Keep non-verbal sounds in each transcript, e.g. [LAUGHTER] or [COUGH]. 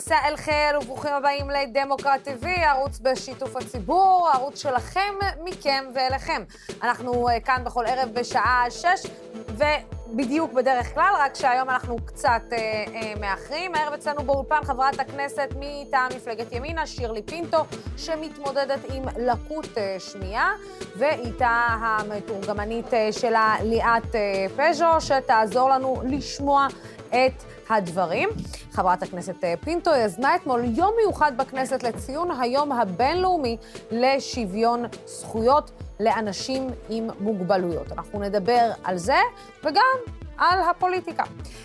מסע אל חיל וברוכים הבאים לדמוקרט TV, ערוץ בשיתוף הציבור, ערוץ שלכם, מכם ואליכם. אנחנו uh, כאן בכל ערב בשעה שש, ובדיוק בדרך כלל, רק שהיום אנחנו קצת uh, uh, מאחרים. הערב אצלנו באולפן חברת הכנסת מטעם מפלגת ימינה, שירלי פינטו, שמתמודדת עם לקות uh, שמיעה, ואיתה המתורגמנית uh, שלה ליאת uh, פז'ו, שתעזור לנו לשמוע את הדברים. חברת הכנסת אה, פינטו יזמה אתמול יום מיוחד בכנסת לציון היום הבינלאומי לשוויון זכויות לאנשים עם מוגבלויות. אנחנו נדבר על זה וגם על הפוליטיקה.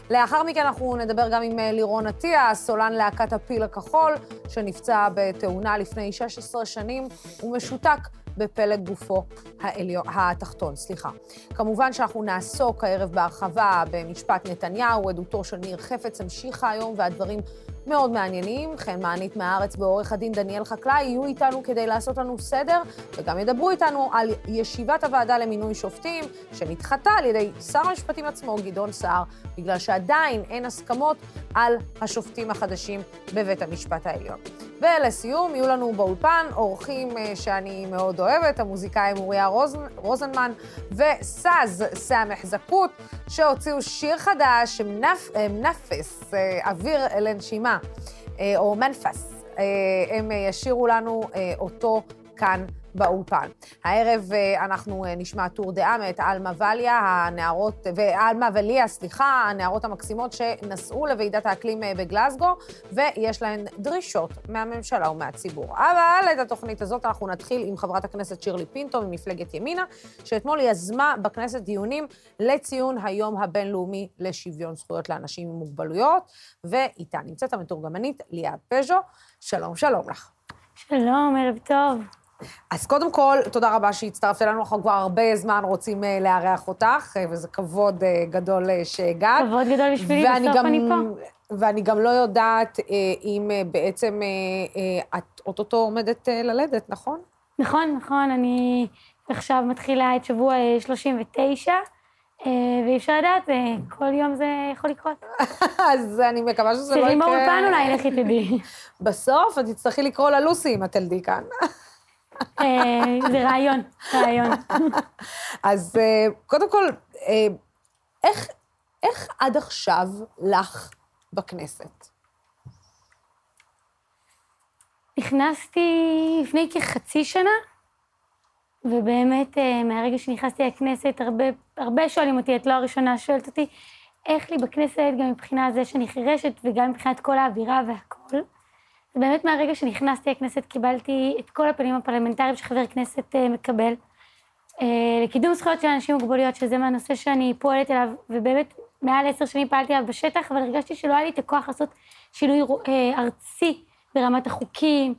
לאחר מכן אנחנו נדבר גם עם אה, לירון עטיה, סולן להקת הפיל הכחול, שנפצע בתאונה לפני 16 שנים ומשותק בפלג גופו העליון, התחתון, סליחה. כמובן שאנחנו נעסוק הערב בהרחבה במשפט נתניהו, עדותו של ניר חפץ המשיכה היום, והדברים מאוד מעניינים. חן מענית מהארץ ועורך הדין דניאל חקלאי יהיו איתנו כדי לעשות לנו סדר, וגם ידברו איתנו על ישיבת הוועדה למינוי שופטים, שנדחתה על ידי שר המשפטים עצמו, גדעון סער, בגלל שעדיין אין הסכמות על השופטים החדשים בבית המשפט העליון. ולסיום, יהיו לנו באולפן אורחים אה, שאני מאוד אוהבת, המוזיקאים אוריה רוז, רוזנמן וסאז סמך זקות, שהוציאו שיר חדש, מנפ, אה, מנפס, אה, אוויר לנשימה, או מנפס. הם ישירו לנו אותו כאן באולפן. הערב אה, אנחנו אה, נשמע טור דעה מאת עלמה וליה, הנערות, ועלמה וליה, סליחה, הנערות המקסימות שנסעו לוועידת האקלים אה, בגלסגו, ויש להן דרישות מהממשלה ומהציבור. אבל את התוכנית הזאת אנחנו נתחיל עם חברת הכנסת שירלי פינטו ממפלגת ימינה, שאתמול יזמה בכנסת דיונים לציון היום הבינלאומי לשוויון זכויות לאנשים עם מוגבלויות, ואיתה נמצאת המתורגמנית ליאת פז'ו. שלום, שלום לך. שלום, ערב טוב. אז קודם כל, תודה רבה שהצטרפת אלינו, אנחנו כבר הרבה זמן רוצים uh, לארח אותך, uh, וזה כבוד uh, גדול שהגעת. כבוד גדול בשבילי, בסוף גם, אני פה. ואני גם לא יודעת אם בעצם את אוטוטו עומדת ללדת, נכון? נכון, נכון, אני עכשיו מתחילה את שבוע 39, ואי אפשר לדעת, כל יום זה יכול לקרות. [LAUGHS] אז אני מקווה שזה לא יקרה. תראי באולפן אולי, לכי תדעי. [LAUGHS] בסוף את תצטרכי לקרוא ללוסי אם את תלדי כאן. [LAUGHS] אה, זה רעיון, רעיון. אז אה, קודם כל, אה, איך, איך עד עכשיו לך בכנסת? נכנסתי לפני כחצי שנה, ובאמת, מהרגע שנכנסתי לכנסת, הרבה, הרבה שואלים אותי, את לא הראשונה שואלת אותי, איך לי בכנסת, גם מבחינה זה שאני חירשת, וגם מבחינת כל האווירה והכול. באמת מהרגע שנכנסתי לכנסת קיבלתי את כל הפנים הפרלמנטריים שחבר כנסת uh, מקבל. Uh, לקידום זכויות של אנשים עם מוגבלויות, שזה מהנושא שאני פועלת אליו, ובאמת מעל עשר שנים פעלתי עליו בשטח, אבל הרגשתי שלא היה לי את הכוח לעשות שינוי uh, ארצי ברמת החוקים,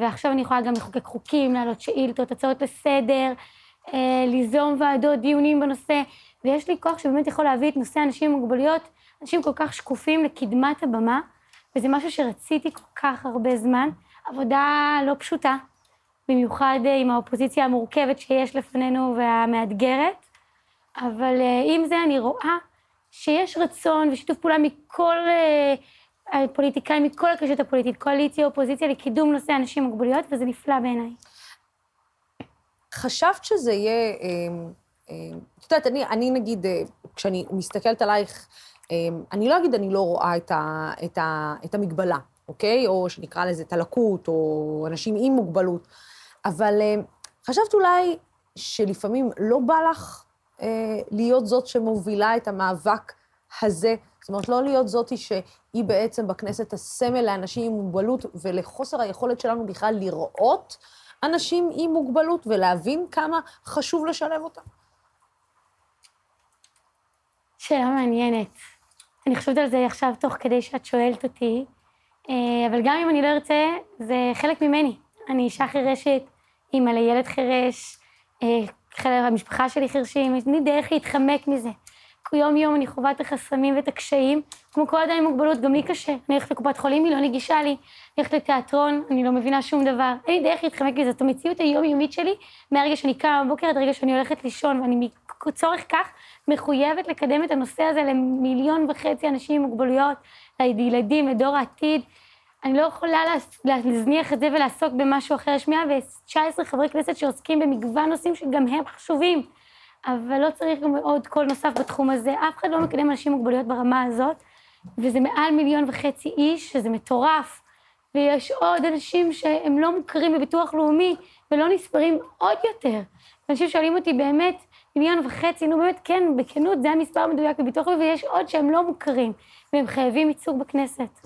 ועכשיו אני יכולה גם לחוקק חוקים, להעלות שאילתות, הצעות לסדר, ליזום ועדות, דיונים בנושא, ויש לי כוח שבאמת יכול להביא את נושא אנשים עם מוגבלויות, אנשים כל כך שקופים לקדמת הבמה. וזה משהו שרציתי כל כך הרבה זמן, עבודה לא פשוטה, במיוחד אה, עם האופוזיציה המורכבת שיש לפנינו והמאתגרת, אבל אה, עם זה אני רואה שיש רצון ושיתוף פעולה מכל אה, פוליטיקאים, מכל הקשת הפוליטית, קואליציה, אופוזיציה, לקידום נושא אנשים עם מוגבלויות, וזה נפלא בעיניי. חשבת שזה יהיה... את יודעת, אני, אני נגיד, כשאני מסתכלת עלייך, אני לא אגיד, אני לא רואה את, ה, את, ה, את המגבלה, אוקיי? או שנקרא לזה את הלקות, או אנשים עם מוגבלות, אבל אמ, חשבת אולי שלפעמים לא בא לך אה, להיות זאת שמובילה את המאבק הזה, זאת אומרת, לא להיות זאתי שהיא בעצם בכנסת הסמל לאנשים עם מוגבלות ולחוסר היכולת שלנו בכלל לראות אנשים עם מוגבלות ולהבין כמה חשוב לשלב אותם. שאלה מעניינת. אני חושבת על זה עכשיו תוך כדי שאת שואלת אותי, אה, אבל גם אם אני לא ארצה, זה חלק ממני. אני אישה חירשת, אימא לילד חירש, אה, חלק המשפחה שלי חירשים, יש לי דרך להתחמק מזה. יום-יום אני חווה את החסמים ואת הקשיים, כמו כל אדם עם מוגבלות, גם לי קשה. אני הולכת לקופת חולים, היא לא נגישה לי, אני הולכת לתיאטרון, אני לא מבינה שום דבר. אין לי דרך להתחמק מזה, זאת המציאות היומיומית שלי, מהרגע שאני קמה בבוקר עד הרגע שאני הולכת לישון, ואני מצורך כך מחויבת לקדם את הנושא הזה למיליון וחצי אנשים עם מוגבלויות, לילדים, לדור העתיד, אני לא יכולה להזניח את זה ולעסוק במשהו אחר. יש 119 חברי כנסת שעוסקים במגוון נושאים שגם הם חשובים, אבל לא צריך גם עוד קול נוסף בתחום הזה. אף אחד לא מקדם אנשים עם מוגבלויות ברמה הזאת, וזה מעל מיליון וחצי איש, שזה מטורף. ויש עוד אנשים שהם לא מוכרים בביטוח לאומי ולא נספרים עוד יותר. אנשים שואלים אותי באמת, מיליון וחצי, נו באמת, כן, בכנות, זה המספר המדויק בביטוח לאומי, ויש עוד שהם לא מוכרים, והם חייבים ייצוג בכנסת.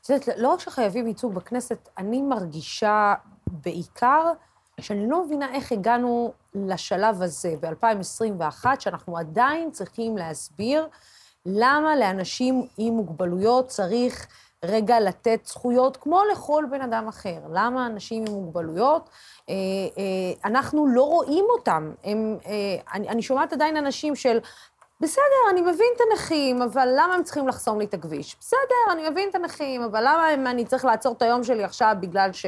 את יודעת, לא רק שחייבים ייצוג בכנסת, אני מרגישה בעיקר שאני לא מבינה איך הגענו לשלב הזה ב-2021, שאנחנו עדיין צריכים להסביר למה לאנשים עם מוגבלויות צריך רגע לתת זכויות כמו לכל בן אדם אחר. למה אנשים עם מוגבלויות, אה, אה, אנחנו לא רואים אותם. הם, אה, אני, אני שומעת עדיין אנשים של, בסדר, אני מבין את הנכים, אבל למה הם צריכים לחסום לי את הכביש? בסדר, אני מבין את הנכים, אבל למה הם, אני צריך לעצור את היום שלי עכשיו בגלל ש...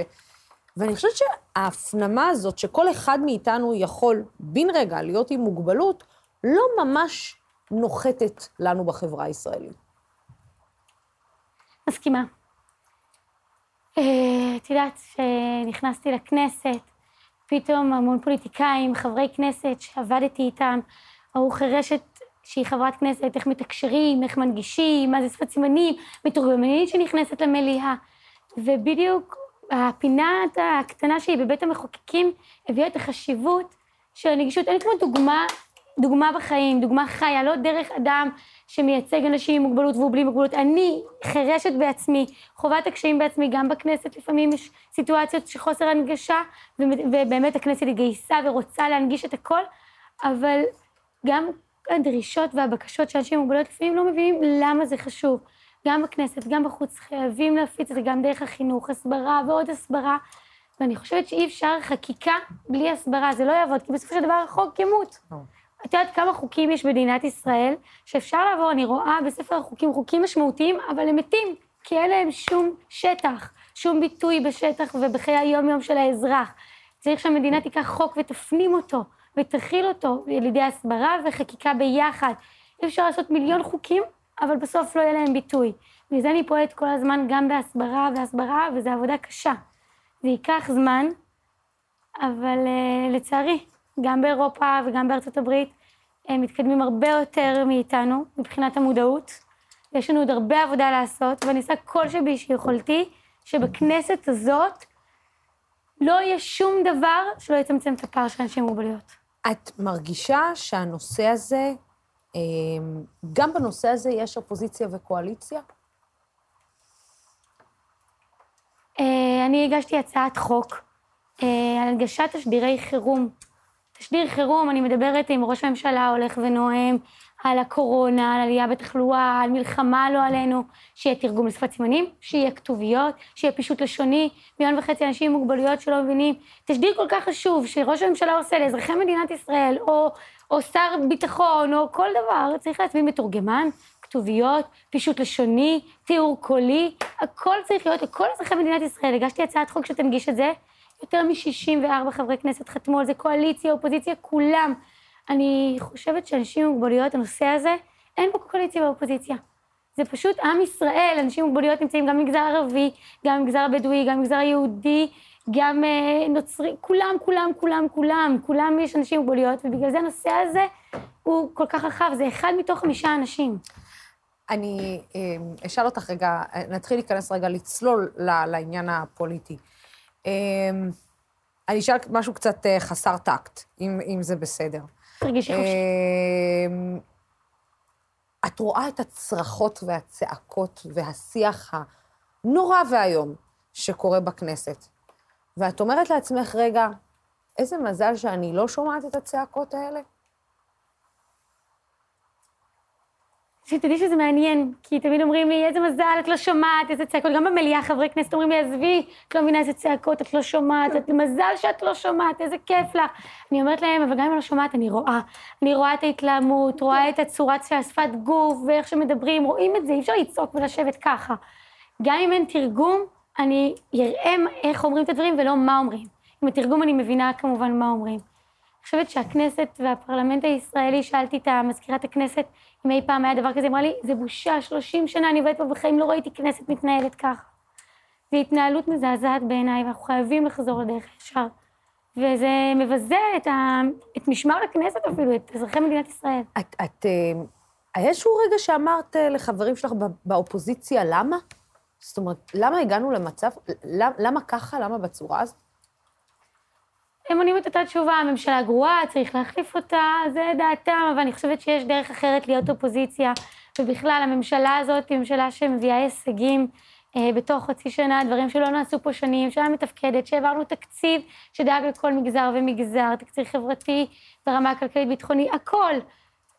ואני חושבת שההפנמה הזאת, שכל אחד מאיתנו יכול בן רגע להיות עם מוגבלות, לא ממש נוחתת לנו בחברה הישראלית. מסכימה. אה, את יודעת, כשנכנסתי לכנסת, פתאום המון פוליטיקאים, חברי כנסת שעבדתי איתם, ראו חירשת שהיא חברת כנסת, איך מתקשרים, איך מנגישים, מה זה שפת סימנים, מתורגמנית שנכנסת למליאה. ובדיוק הפינת הקטנה שלי בבית המחוקקים הביאה את החשיבות של הנגישות. אין כמו דוגמה, דוגמה בחיים, דוגמה חיה, לא דרך אדם שמייצג אנשים עם מוגבלות והוא בלי מוגבלות. אני חירשת בעצמי, חווה את הקשיים בעצמי, גם בכנסת לפעמים יש סיטואציות של חוסר הנגשה, ובאמת הכנסת היא גייסה ורוצה להנגיש את הכל, אבל גם הדרישות והבקשות של אנשים עם מוגבלות לפעמים לא מבינים למה זה חשוב. גם בכנסת, גם בחוץ, חייבים להפיץ את זה גם דרך החינוך, הסברה ועוד הסברה. ואני חושבת שאי אפשר חקיקה בלי הסברה, זה לא יעבוד, כי בסופו של דבר החוק ימות. את יודעת כמה חוקים יש במדינת ישראל שאפשר לעבור, אני רואה בספר החוקים חוקים משמעותיים, אבל הם מתים, כי אין להם שום שטח, שום ביטוי בשטח ובחיי היום-יום של האזרח. צריך שהמדינה תיקח חוק ותפנים אותו, ותכיל אותו על ידי הסברה וחקיקה ביחד. אי אפשר לעשות מיליון חוקים, אבל בסוף לא יהיה להם ביטוי. בגלל אני פועלת כל הזמן גם בהסברה והסברה, וזו עבודה קשה. זה ייקח זמן, אבל uh, לצערי, גם באירופה וגם בארצות הברית, הם מתקדמים הרבה יותר מאיתנו מבחינת המודעות. יש לנו עוד הרבה עבודה לעשות, ואני עושה כל שבי שיכולתי, שבכנסת הזאת לא יהיה שום דבר שלא יצמצם את הפער של אנשים עם מוגבלויות. את מרגישה שהנושא הזה, אמ, גם בנושא הזה יש אופוזיציה וקואליציה? אה, אני הגשתי הצעת חוק אה, על הנגשת תשדירי חירום תשדיר חירום, אני מדברת עם ראש הממשלה הולך ונואם על הקורונה, על עלייה בתחלואה, על מלחמה לא עלינו, שיהיה תרגום לשפת סימנים, שיהיה כתוביות, שיהיה פישוט לשוני, מיליון וחצי אנשים עם מוגבלויות שלא מבינים. תשדיר כל כך חשוב שראש הממשלה עושה לאזרחי מדינת ישראל, או, או שר ביטחון, או כל דבר, צריך להצביע מתורגמן, כתוביות, פישוט לשוני, תיאור קולי, הכל צריך להיות לכל אזרחי מדינת ישראל. הגשתי הצעת חוק שתנגיש את זה. יותר מ-64 חברי כנסת חתמו על זה, קואליציה, אופוזיציה, כולם. אני חושבת שאנשים עם מוגבלויות, הנושא הזה, אין פה קואליציה ואופוזיציה. זה פשוט עם ישראל, אנשים עם מוגבלויות נמצאים גם במגזר הערבי, גם במגזר הבדואי, גם במגזר היהודי, גם אה, נוצרי, כולם, כולם, כולם, כולם, כולם יש אנשים עם מוגבלויות, ובגלל זה הנושא הזה הוא כל כך רחב, זה אחד מתוך חמישה אנשים. אני אה, אשאל אותך רגע, נתחיל להיכנס רגע, לצלול לעניין הפוליטי. אמ, אני אשאל משהו קצת אה, חסר טקט, אם, אם זה בסדר. תרגישי חופשי. אמ, את רואה את הצרחות והצעקות והשיח הנורא ואיום שקורה בכנסת, ואת אומרת לעצמך, רגע, איזה מזל שאני לא שומעת את הצעקות האלה? שתדעי שזה מעניין, כי תמיד אומרים לי, איזה מזל, את לא שומעת, איזה צעקות. גם במליאה חברי כנסת אומרים לי, עזבי, את לא מבינה איזה צעקות, את לא שומעת, את מזל שאת לא שומעת, איזה כיף לך. אני אומרת להם, אבל גם אם אני לא שומעת, אני רואה. אני רואה את ההתלהמות, רואה את הצורת של השפת גוף, ואיך שמדברים, רואים את זה, אי אפשר לצעוק ולשבת ככה. גם אם אין תרגום, אני אראה איך אומרים את הדברים ולא מה אומרים. עם התרגום אני מבינה כמובן מה אומרים. חושבת שהכנסת והפרלמנט הישראלי, שאלתי את מזכירת הכנסת אם אי פעם היה דבר כזה, אמרה לי, זה בושה, 30 שנה אני עובדת פה בחיים, לא ראיתי כנסת מתנהלת ככה. זו התנהלות מזעזעת בעיניי, ואנחנו חייבים לחזור לדרך הישר. וזה מבזה את, ה... את משמר הכנסת אפילו, את אזרחי מדינת ישראל. את, את, אה, היה איזשהו רגע שאמרת אה, לחברים שלך באופוזיציה, למה? זאת אומרת, למה הגענו למצב, למה, למה ככה, למה בצורה הזאת? הם עונים את אותה תשובה, הממשלה גרועה, צריך להחליף אותה, זה דעתם, אבל אני חושבת שיש דרך אחרת להיות אופוזיציה. ובכלל, הממשלה הזאת היא ממשלה שמביאה הישגים אה, בתוך חצי שנה, דברים שלא נעשו פה שנים, שהיה מתפקדת, שהעברנו תקציב שדאג לכל מגזר ומגזר, תקציב חברתי ברמה הכלכלית-ביטחונית, הכל.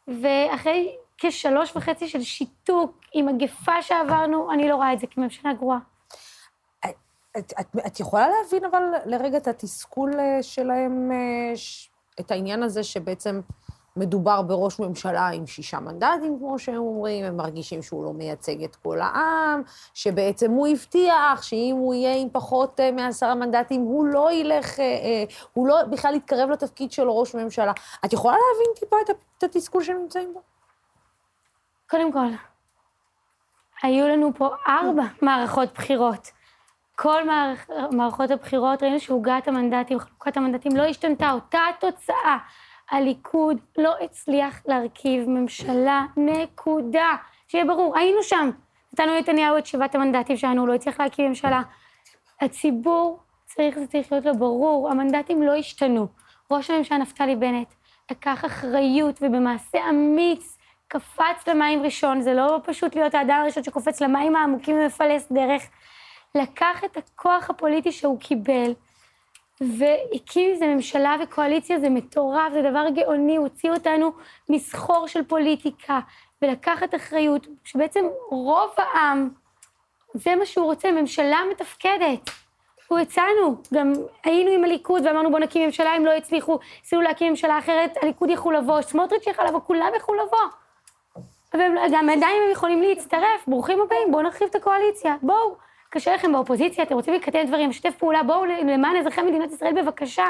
ואחרי כשלוש וחצי של שיתוק עם מגפה שעברנו, אני לא רואה את זה כממשלה גרועה. את, את, את יכולה להבין אבל לרגע את התסכול אה, שלהם, אה, את העניין הזה שבעצם מדובר בראש ממשלה עם שישה מנדטים, כמו שהם אומרים, הם מרגישים שהוא לא מייצג את כל העם, שבעצם הוא הבטיח שאם הוא יהיה עם פחות אה, מעשרה מנדטים, הוא לא ילך, הוא לא בכלל יתקרב לתפקיד של ראש ממשלה. את יכולה להבין טיפה את התסכול שהם נמצאים בו? קודם כל, היו לנו פה ארבע מערכות בחירות. כל מערכ... מערכות הבחירות ראינו שעוגת המנדטים, חלוקת המנדטים לא השתנתה, אותה התוצאה. הליכוד לא הצליח להרכיב ממשלה, נקודה. שיהיה ברור, היינו שם. נתנו לנתניהו את שבעת המנדטים שלנו, הוא לא הצליח להקים ממשלה. הציבור צריך, זה צריך להיות לו ברור, המנדטים לא השתנו. ראש הממשלה נפתלי בנט לקח אחריות ובמעשה אמיץ קפץ למים ראשון, זה לא פשוט להיות האדם הראשון שקופץ למים העמוקים ומפלס דרך. לקח את הכוח הפוליטי שהוא קיבל, והקים איזה ממשלה וקואליציה, זה מטורף, זה דבר גאוני, הוא הוציא אותנו מסחור של פוליטיקה, ולקחת אחריות, שבעצם רוב העם, זה מה שהוא רוצה, ממשלה מתפקדת. הוא הצענו, גם היינו עם הליכוד ואמרנו בוא נקים ממשלה, הם לא הצליחו, ניסינו להקים ממשלה אחרת, הליכוד יכול לבוא, סמוטריץ' יכול לבוא, כולם יכלו לבוא. וגם עדיין הם יכולים להצטרף, ברוכים הבאים, בואו נרחיב את הקואליציה, בואו. קשה לכם באופוזיציה, אתם רוצים לקדם דברים, לשתף פעולה, בואו למען אזרחי מדינת ישראל בבקשה.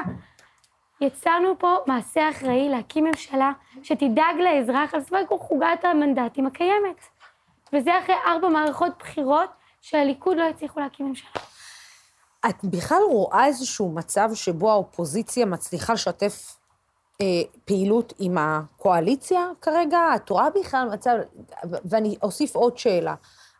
יצרנו פה מעשה אחראי להקים ממשלה שתדאג לאזרח על סביב חוגת המנדטים הקיימת. וזה אחרי ארבע מערכות בחירות שהליכוד לא הצליחו להקים ממשלה. את בכלל רואה איזשהו מצב שבו האופוזיציה מצליחה לשתף אה, פעילות עם הקואליציה כרגע? את רואה בכלל מצב, ואני אוסיף עוד שאלה.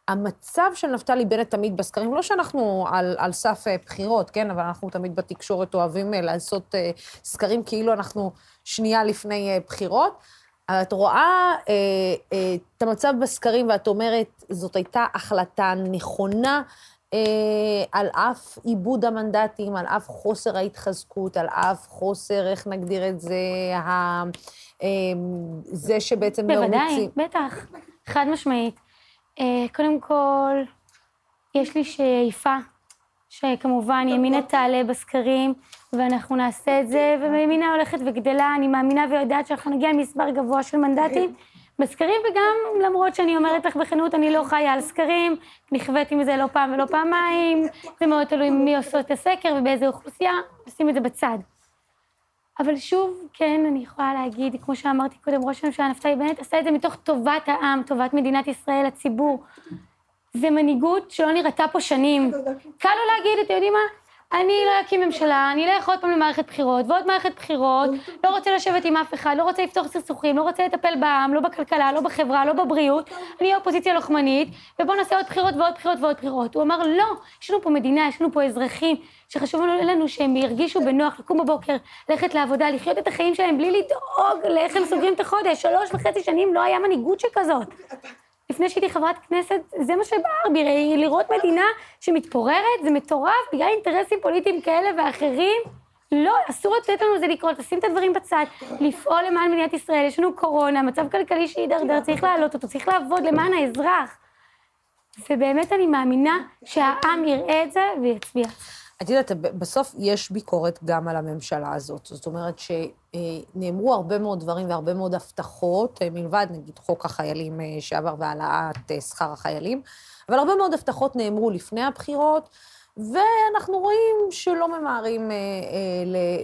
המצב של נפתלי בנט תמיד בסקרים, לא שאנחנו על, על סף אה, בחירות, כן, אבל אנחנו תמיד בתקשורת אוהבים אה, לעשות אה, סקרים כאילו אנחנו שנייה לפני בחירות. את רואה אה, אה, את המצב בסקרים ואת אומרת, זאת הייתה החלטה נכונה, אה, על אף עיבוד המנדטים, על אף חוסר ההתחזקות, על אף חוסר, איך נגדיר את זה, ה, אה, זה שבעצם בוודאי, לא רוצים... בוודאי, בטח, חד משמעית. אה, קודם כל, יש לי שאיפה, שכמובן ימינה תעלה בסקרים, ואנחנו נעשה את זה, וימינה הולכת וגדלה, אני מאמינה ויודעת שאנחנו נגיע למספר גבוה של מנדטים. בסקרים, וגם למרות שאני אומרת לך בכנות, אני לא חיה על סקרים, נכוויתי מזה לא פעם ולא פעמיים, זה מאוד תלוי מי עושה את הסקר ובאיזה אוכלוסייה, נשים את זה בצד. אבל שוב, כן, אני יכולה להגיד, כמו שאמרתי קודם, ראש הממשלה נפתלי בנט עשה את זה מתוך טובת העם, טובת מדינת ישראל, הציבור. זה מנהיגות שלא נראתה פה שנים. קל לו להגיד, אתם יודעים מה? אני לא אקים ממשלה, אני אלך עוד פעם למערכת בחירות, ועוד מערכת בחירות, לא רוצה לשבת עם אף אחד, לא רוצה לפתור סכסוכים, לא רוצה לטפל בעם, לא בכלכלה, לא בחברה, לא בבריאות, אני אופוזיציה לוחמנית, ובואו נעשה עוד בחירות ועוד בחירות ועוד בחירות. הוא אמר, לא, יש לנו פה מדינה, יש לנו פה אזרחים, שחשוב לנו שהם ירגישו בנוח לקום בבוקר, ללכת לעבודה, לחיות את החיים שלהם בלי לדאוג לאיך הם סוגרים את החודש. שלוש וחצי שנים לא היה מנהיגות שכזאת. לפני שהייתי חברת כנסת, זה מה שבער בי, לראות מדינה שמתפוררת, זה מטורף, בגלל אינטרסים פוליטיים כאלה ואחרים. לא, אסור לתת לנו זה לקרות, לשים את הדברים בצד, לפעול למען מדינת ישראל, יש לנו קורונה, מצב כלכלי שהידרדר, צריך להעלות אותו, צריך לעבוד למען האזרח. ובאמת אני מאמינה שהעם יראה את זה ויצביע. את יודעת, בסוף יש ביקורת גם על הממשלה הזאת. זאת אומרת שנאמרו הרבה מאוד דברים והרבה מאוד הבטחות, אה, מלבד נגיד חוק החיילים אה, שעבר והעלאת אה, שכר החיילים, אבל הרבה מאוד הבטחות נאמרו לפני הבחירות, ואנחנו רואים שלא ממהרים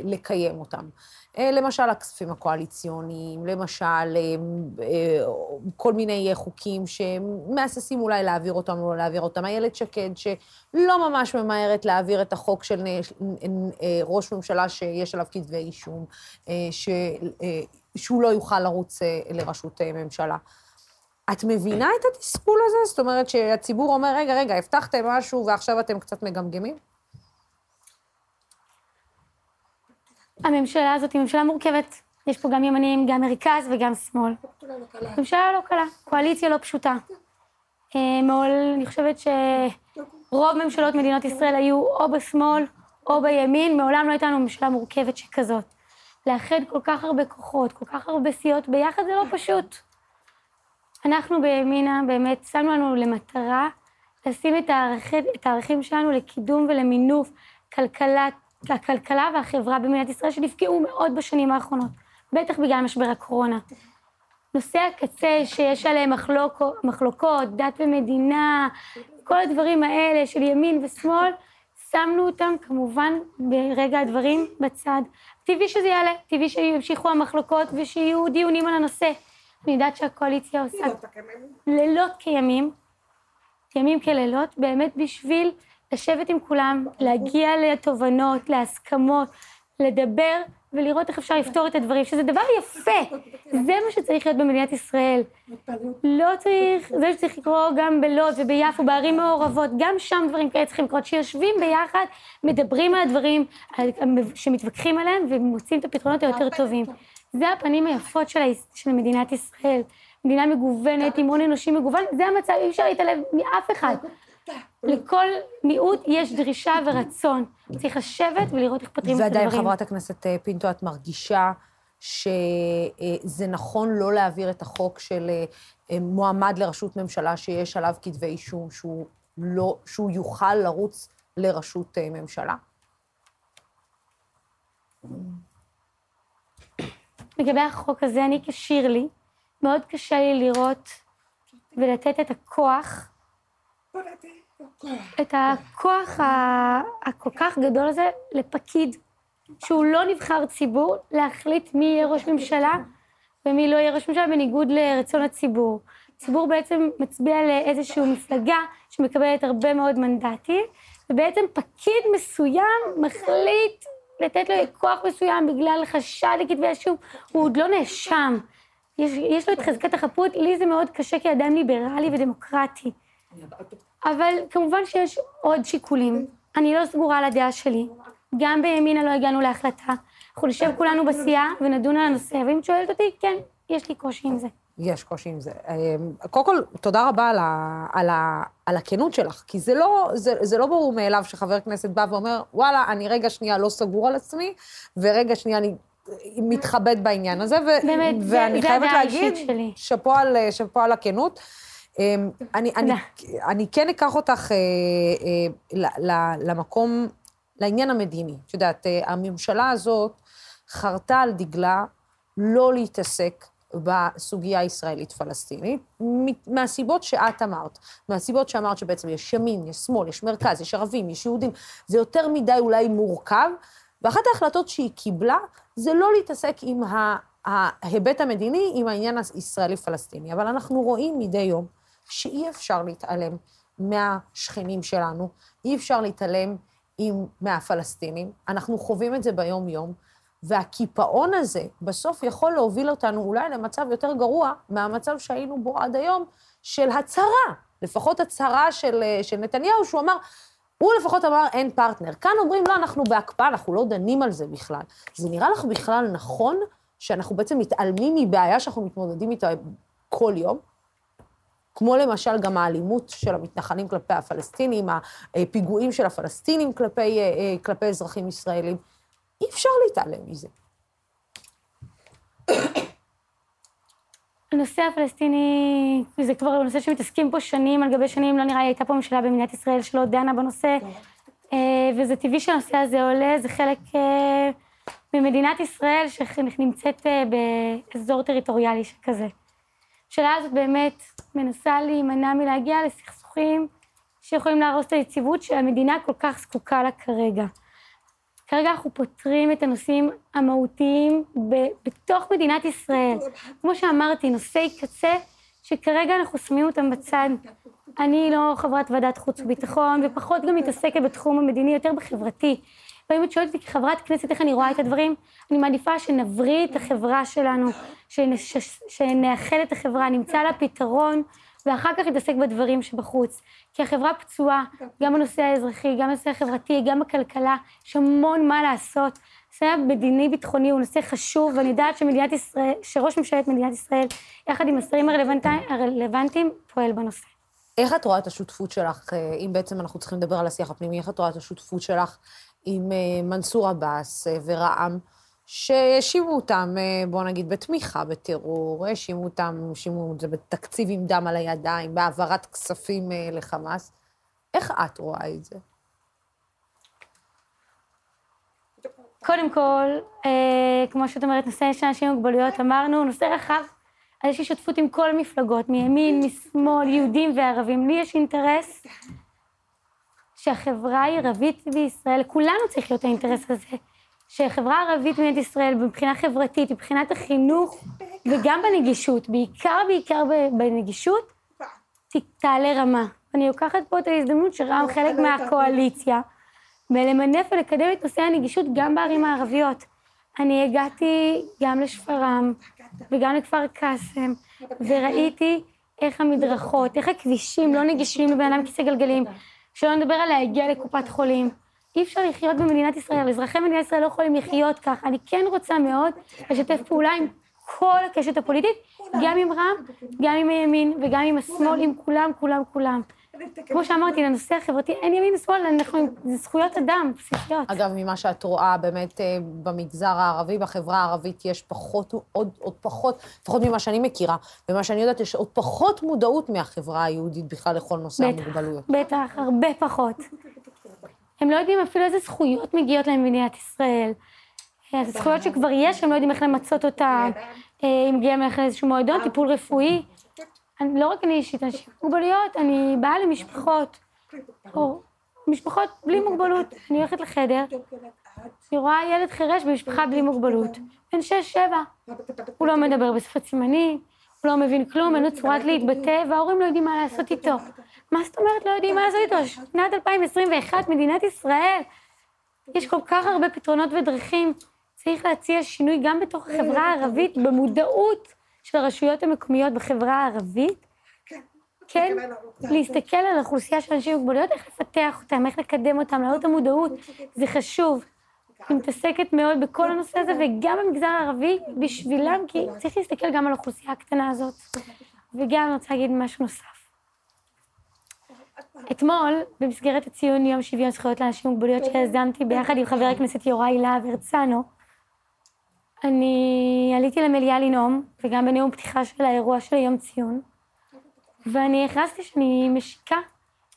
לקיים אותם. אה, למשל הכספים הקואליציוניים, למשל אה, אה, כל מיני חוקים שמהססים אולי להעביר אותם או לא להעביר אותם. איילת שקד, שלא ממש ממהרת להעביר את החוק של ראש ממשלה שיש עליו כתבי אישום, ש... שהוא לא יוכל לרוץ לראשות ממשלה. את מבינה את התסכול הזה? זאת אומרת שהציבור אומר, רגע, רגע, הבטחתם משהו ועכשיו אתם קצת מגמגמים? הממשלה הזאת היא ממשלה מורכבת. יש פה גם ימנים, גם מרכז וגם שמאל. ממשלה לא קלה, קואליציה לא פשוטה. אה, מעול, אני חושבת שרוב ממשלות מדינת ישראל היו או בשמאל או בימין, מעולם לא הייתה לנו ממשלה מורכבת שכזאת. לאחד כל כך הרבה כוחות, כל כך הרבה סיעות ביחד זה לא פשוט. אנחנו בימינה באמת שמנו לנו למטרה לשים את, הערכ... את הערכים שלנו לקידום ולמינוף כלכלת הכלכלה והחברה במדינת ישראל שנפגעו מאוד בשנים האחרונות, בטח בגלל משבר הקורונה. נושאי הקצה שיש עליהם מחלוק, מחלוקות, דת ומדינה, כל הדברים האלה של ימין ושמאל, שמנו אותם כמובן ברגע הדברים בצד. טבעי שזה יעלה, טבעי שימשיכו המחלוקות ושיהיו דיונים על הנושא. אני יודעת שהקואליציה עושה לילות כימים, ימים כלילות, באמת בשביל לשבת עם כולם, להגיע לתובנות, להסכמות, לדבר ולראות איך אפשר לפתור את הדברים, שזה דבר יפה. זה מה שצריך להיות במדינת ישראל. לא צריך, זה שצריך לקרות גם בלוד וביפו, בערים מעורבות, גם שם דברים כאלה צריכים לקרות, שיושבים ביחד, מדברים על הדברים שמתווכחים עליהם ומוצאים את הפתרונות היותר טובים. זה הפנים היפות של, של מדינת ישראל. מדינה מגוונת, עם הון אנושי מגוון, זה המצב, אי אפשר להתעלם מאף אחד. לכל מיעוט יש דרישה ורצון. צריך לשבת ולראות איך פותרים את הדברים. ועדיין, חברת הכנסת אה, פינטו, את מרגישה שזה נכון לא להעביר את החוק של אה, מועמד לראשות ממשלה שיש עליו כתבי אישום, שהוא, לא, שהוא יוכל לרוץ לראשות אה, ממשלה? לגבי החוק הזה, אני כשירלי, מאוד קשה לי לראות ולתת את הכוח את הכוח הכל כך גדול הזה לפקיד, שהוא לא נבחר ציבור, להחליט מי יהיה ראש ממשלה ומי לא יהיה ראש ממשלה בניגוד לרצון הציבור. הציבור בעצם מצביע לאיזושהי מפלגה שמקבלת הרבה מאוד מנדטים, ובעצם פקיד מסוים מחליט לתת לו כוח מסוים בגלל חשד לכתבי אישום, הוא עוד לא נאשם. יש, יש לו את חזקת החפות, לי זה מאוד קשה כאדם ליברלי ודמוקרטי. אבל כמובן שיש עוד שיקולים. אני לא סגורה על הדעה שלי. גם בימינה לא הגענו להחלטה. אנחנו נשב כולנו בסיעה ונדון על הנושא, ואם את שואלת אותי, כן, יש לי קושי עם זה. יש קושי עם זה. אמ, קודם כל, תודה רבה על, ה, על, ה, על הכנות שלך, כי זה לא, זה, זה לא ברור מאליו שחבר כנסת בא ואומר, וואלה, אני רגע שנייה לא סגור על עצמי, ורגע שנייה אני מתחבט בעניין הזה, ו, באמת, ואני זה, חייבת זה להגיד, שאפו על, על הכנות. אמ, אני, אני, אני כן אקח אותך אה, אה, למקום, לעניין המדיני. את יודעת, אה, הממשלה הזאת חרתה על דגלה לא להתעסק בסוגיה הישראלית-פלסטינית, מהסיבות שאת אמרת, מהסיבות שאמרת שבעצם יש ימין, יש שמאל, יש מרכז, יש ערבים, יש יהודים, זה יותר מדי אולי מורכב, ואחת ההחלטות שהיא קיבלה זה לא להתעסק עם ההיבט המדיני, עם העניין הישראלי-פלסטיני. אבל אנחנו רואים מדי יום שאי אפשר להתעלם מהשכנים שלנו, אי אפשר להתעלם עם, מהפלסטינים, אנחנו חווים את זה ביום-יום, והקיפאון הזה בסוף יכול להוביל אותנו אולי למצב יותר גרוע מהמצב שהיינו בו עד היום, של הצהרה, לפחות הצהרה של, של נתניהו, שהוא אמר, הוא לפחות אמר אין פרטנר. כאן אומרים, לא, אנחנו בהקפאה, אנחנו לא דנים על זה בכלל. זה נראה לך בכלל נכון שאנחנו בעצם מתעלמים מבעיה שאנחנו מתמודדים איתה כל יום? כמו למשל גם האלימות של המתנחלים כלפי הפלסטינים, הפיגועים של הפלסטינים כלפי, אה, אה, כלפי אזרחים ישראלים. אי אפשר להתעלם מזה. הנושא הפלסטיני, זה כבר נושא שמתעסקים פה שנים על גבי שנים, לא נראה לי הייתה פה ממשלה במדינת ישראל שלא דנה בנושא, אה, וזה טבעי שהנושא הזה עולה, זה חלק ממדינת ישראל שנמצאת באזור טריטוריאלי שכזה. הממשלה הזאת באמת מנסה להימנע מלהגיע לסכסוכים שיכולים להרוס את היציבות שהמדינה כל כך זקוקה לה כרגע. כרגע אנחנו פותרים את הנושאים המהותיים ב- בתוך מדינת ישראל. כמו שאמרתי, נושאי קצה שכרגע אנחנו שמים אותם בצד. אני לא חברת ועדת חוץ וביטחון, ופחות גם מתעסקת בתחום המדיני, יותר בחברתי. ואם את שואלת אותי כחברת כנסת איך אני רואה את הדברים, אני מעדיפה שנבריא את החברה שלנו, שנש... שנאחד את החברה, נמצא לה פתרון, ואחר כך נתעסק בדברים שבחוץ. כי החברה פצועה, גם בנושא האזרחי, גם בנושא החברתי, גם בכלכלה, יש המון מה לעשות. נושא המדיני ביטחוני הוא נושא חשוב, ואני יודעת שמדינת ישראל, שראש ממשלת מדינת ישראל, יחד עם השרים הרלוונטיים, פועל בנושא. איך את רואה את השותפות שלך, אה, אם בעצם אנחנו צריכים לדבר על השיח הפנימי, איך את רואה את השותפות שלך עם אה, מנסור עבאס אה, ורע"מ, שהאשימו אותם, בואו נגיד, בתמיכה בטרור, האשימו אותם, האשימו את זה בתקציב עם דם על הידיים, בהעברת כספים לחמאס. איך את רואה את זה? קודם כל, אה, כמו שאת אומרת, נושא של אנשים עם מוגבלויות, אמרנו, נושא רחב, יש לי שותפות עם כל המפלגות, מימין, משמאל, יהודים וערבים. לי יש אינטרס שהחברה הערבית בישראל, לכולנו צריך להיות האינטרס הזה, שהחברה הערבית במדינת ישראל, מבחינה חברתית, מבחינת החינוך וגם בנגישות, בעיקר בעיקר בנגישות, תעלה רמה. אני לוקחת פה את ההזדמנות שרע"מ חלק מהקואליציה, ולמנף ולקדם את נושא הנגישות גם בערים הערביות. אני הגעתי גם לשפרעם וגם לכפר קאסם, וראיתי איך המדרכות, איך הכבישים לא נגישים לבן אדם כיסא גלגלים, שלא נדבר על להגיע לקופת חולים. אי אפשר לחיות במדינת ישראל, אזרחי מדינת ישראל לא יכולים לחיות כך. אני כן רוצה מאוד לשתף פעולה עם כל הקשת הפוליטית, גם עם רע"מ, גם עם הימין וגם עם השמאל, עם כולם, כולם, כולם. כמו שאמרתי, לנושא החברתי אין ימין ושמאל, אנחנו, זה זכויות אדם בסיסיות. אגב, ממה שאת רואה באמת אה, במגזר הערבי, בחברה הערבית, יש פחות, עוד, עוד פחות, לפחות ממה שאני מכירה, ומה שאני יודעת, יש עוד פחות מודעות מהחברה היהודית בכלל לכל נושא בטח, המוגבלויות. בטח, הרבה פחות. הם לא יודעים אפילו איזה זכויות מגיעות להם במדינת ישראל. אז זכויות שכבר יש, הם לא יודעים איך למצות אותן. אה, אם מגיע להם איזשהו מועדון, טיפול רפואי. אני, לא רק אני אישית, אנשים עם מוגבלויות, אני באה למשפחות, או משפחות בלי מוגבלות, אני הולכת לחדר, אני רואה ילד חירש במשפחה בלי מוגבלות, בן שש-שבע, הוא לא מדבר בשפת סימנים, הוא לא מבין כלום, אין לו צורת להתבטא, וההורים לא יודעים מה לעשות איתו. מה זאת אומרת לא יודעים מה לעשות איתו? שנת 2021, מדינת ישראל, יש כל כך הרבה פתרונות ודרכים. צריך להציע שינוי גם בתוך החברה הערבית במודעות של הרשויות המקומיות בחברה הערבית, כן, כן להסתכל על האוכלוסייה של אנשים עם מוגבלויות, איך לפתח אותם, איך לקדם אותם, להעלות את המודעות, זה חשוב. היא מתעסקת מאוד בכל הנושא הזה, וגם במגזר הערבי, בשבילם, כי צריך להסתכל גם על האוכלוסייה הקטנה הזאת. וגם אני רוצה להגיד משהו נוסף. אתמול, במסגרת הציון יום שוויון זכויות לאנשים עם מוגבלויות שיזמתי ביחד עם חבר הכנסת יוראי להב הרצנו, אני עליתי למליאה לנאום, וגם בנאום פתיחה של האירוע של יום ציון, ואני הכרזתי שאני משיקה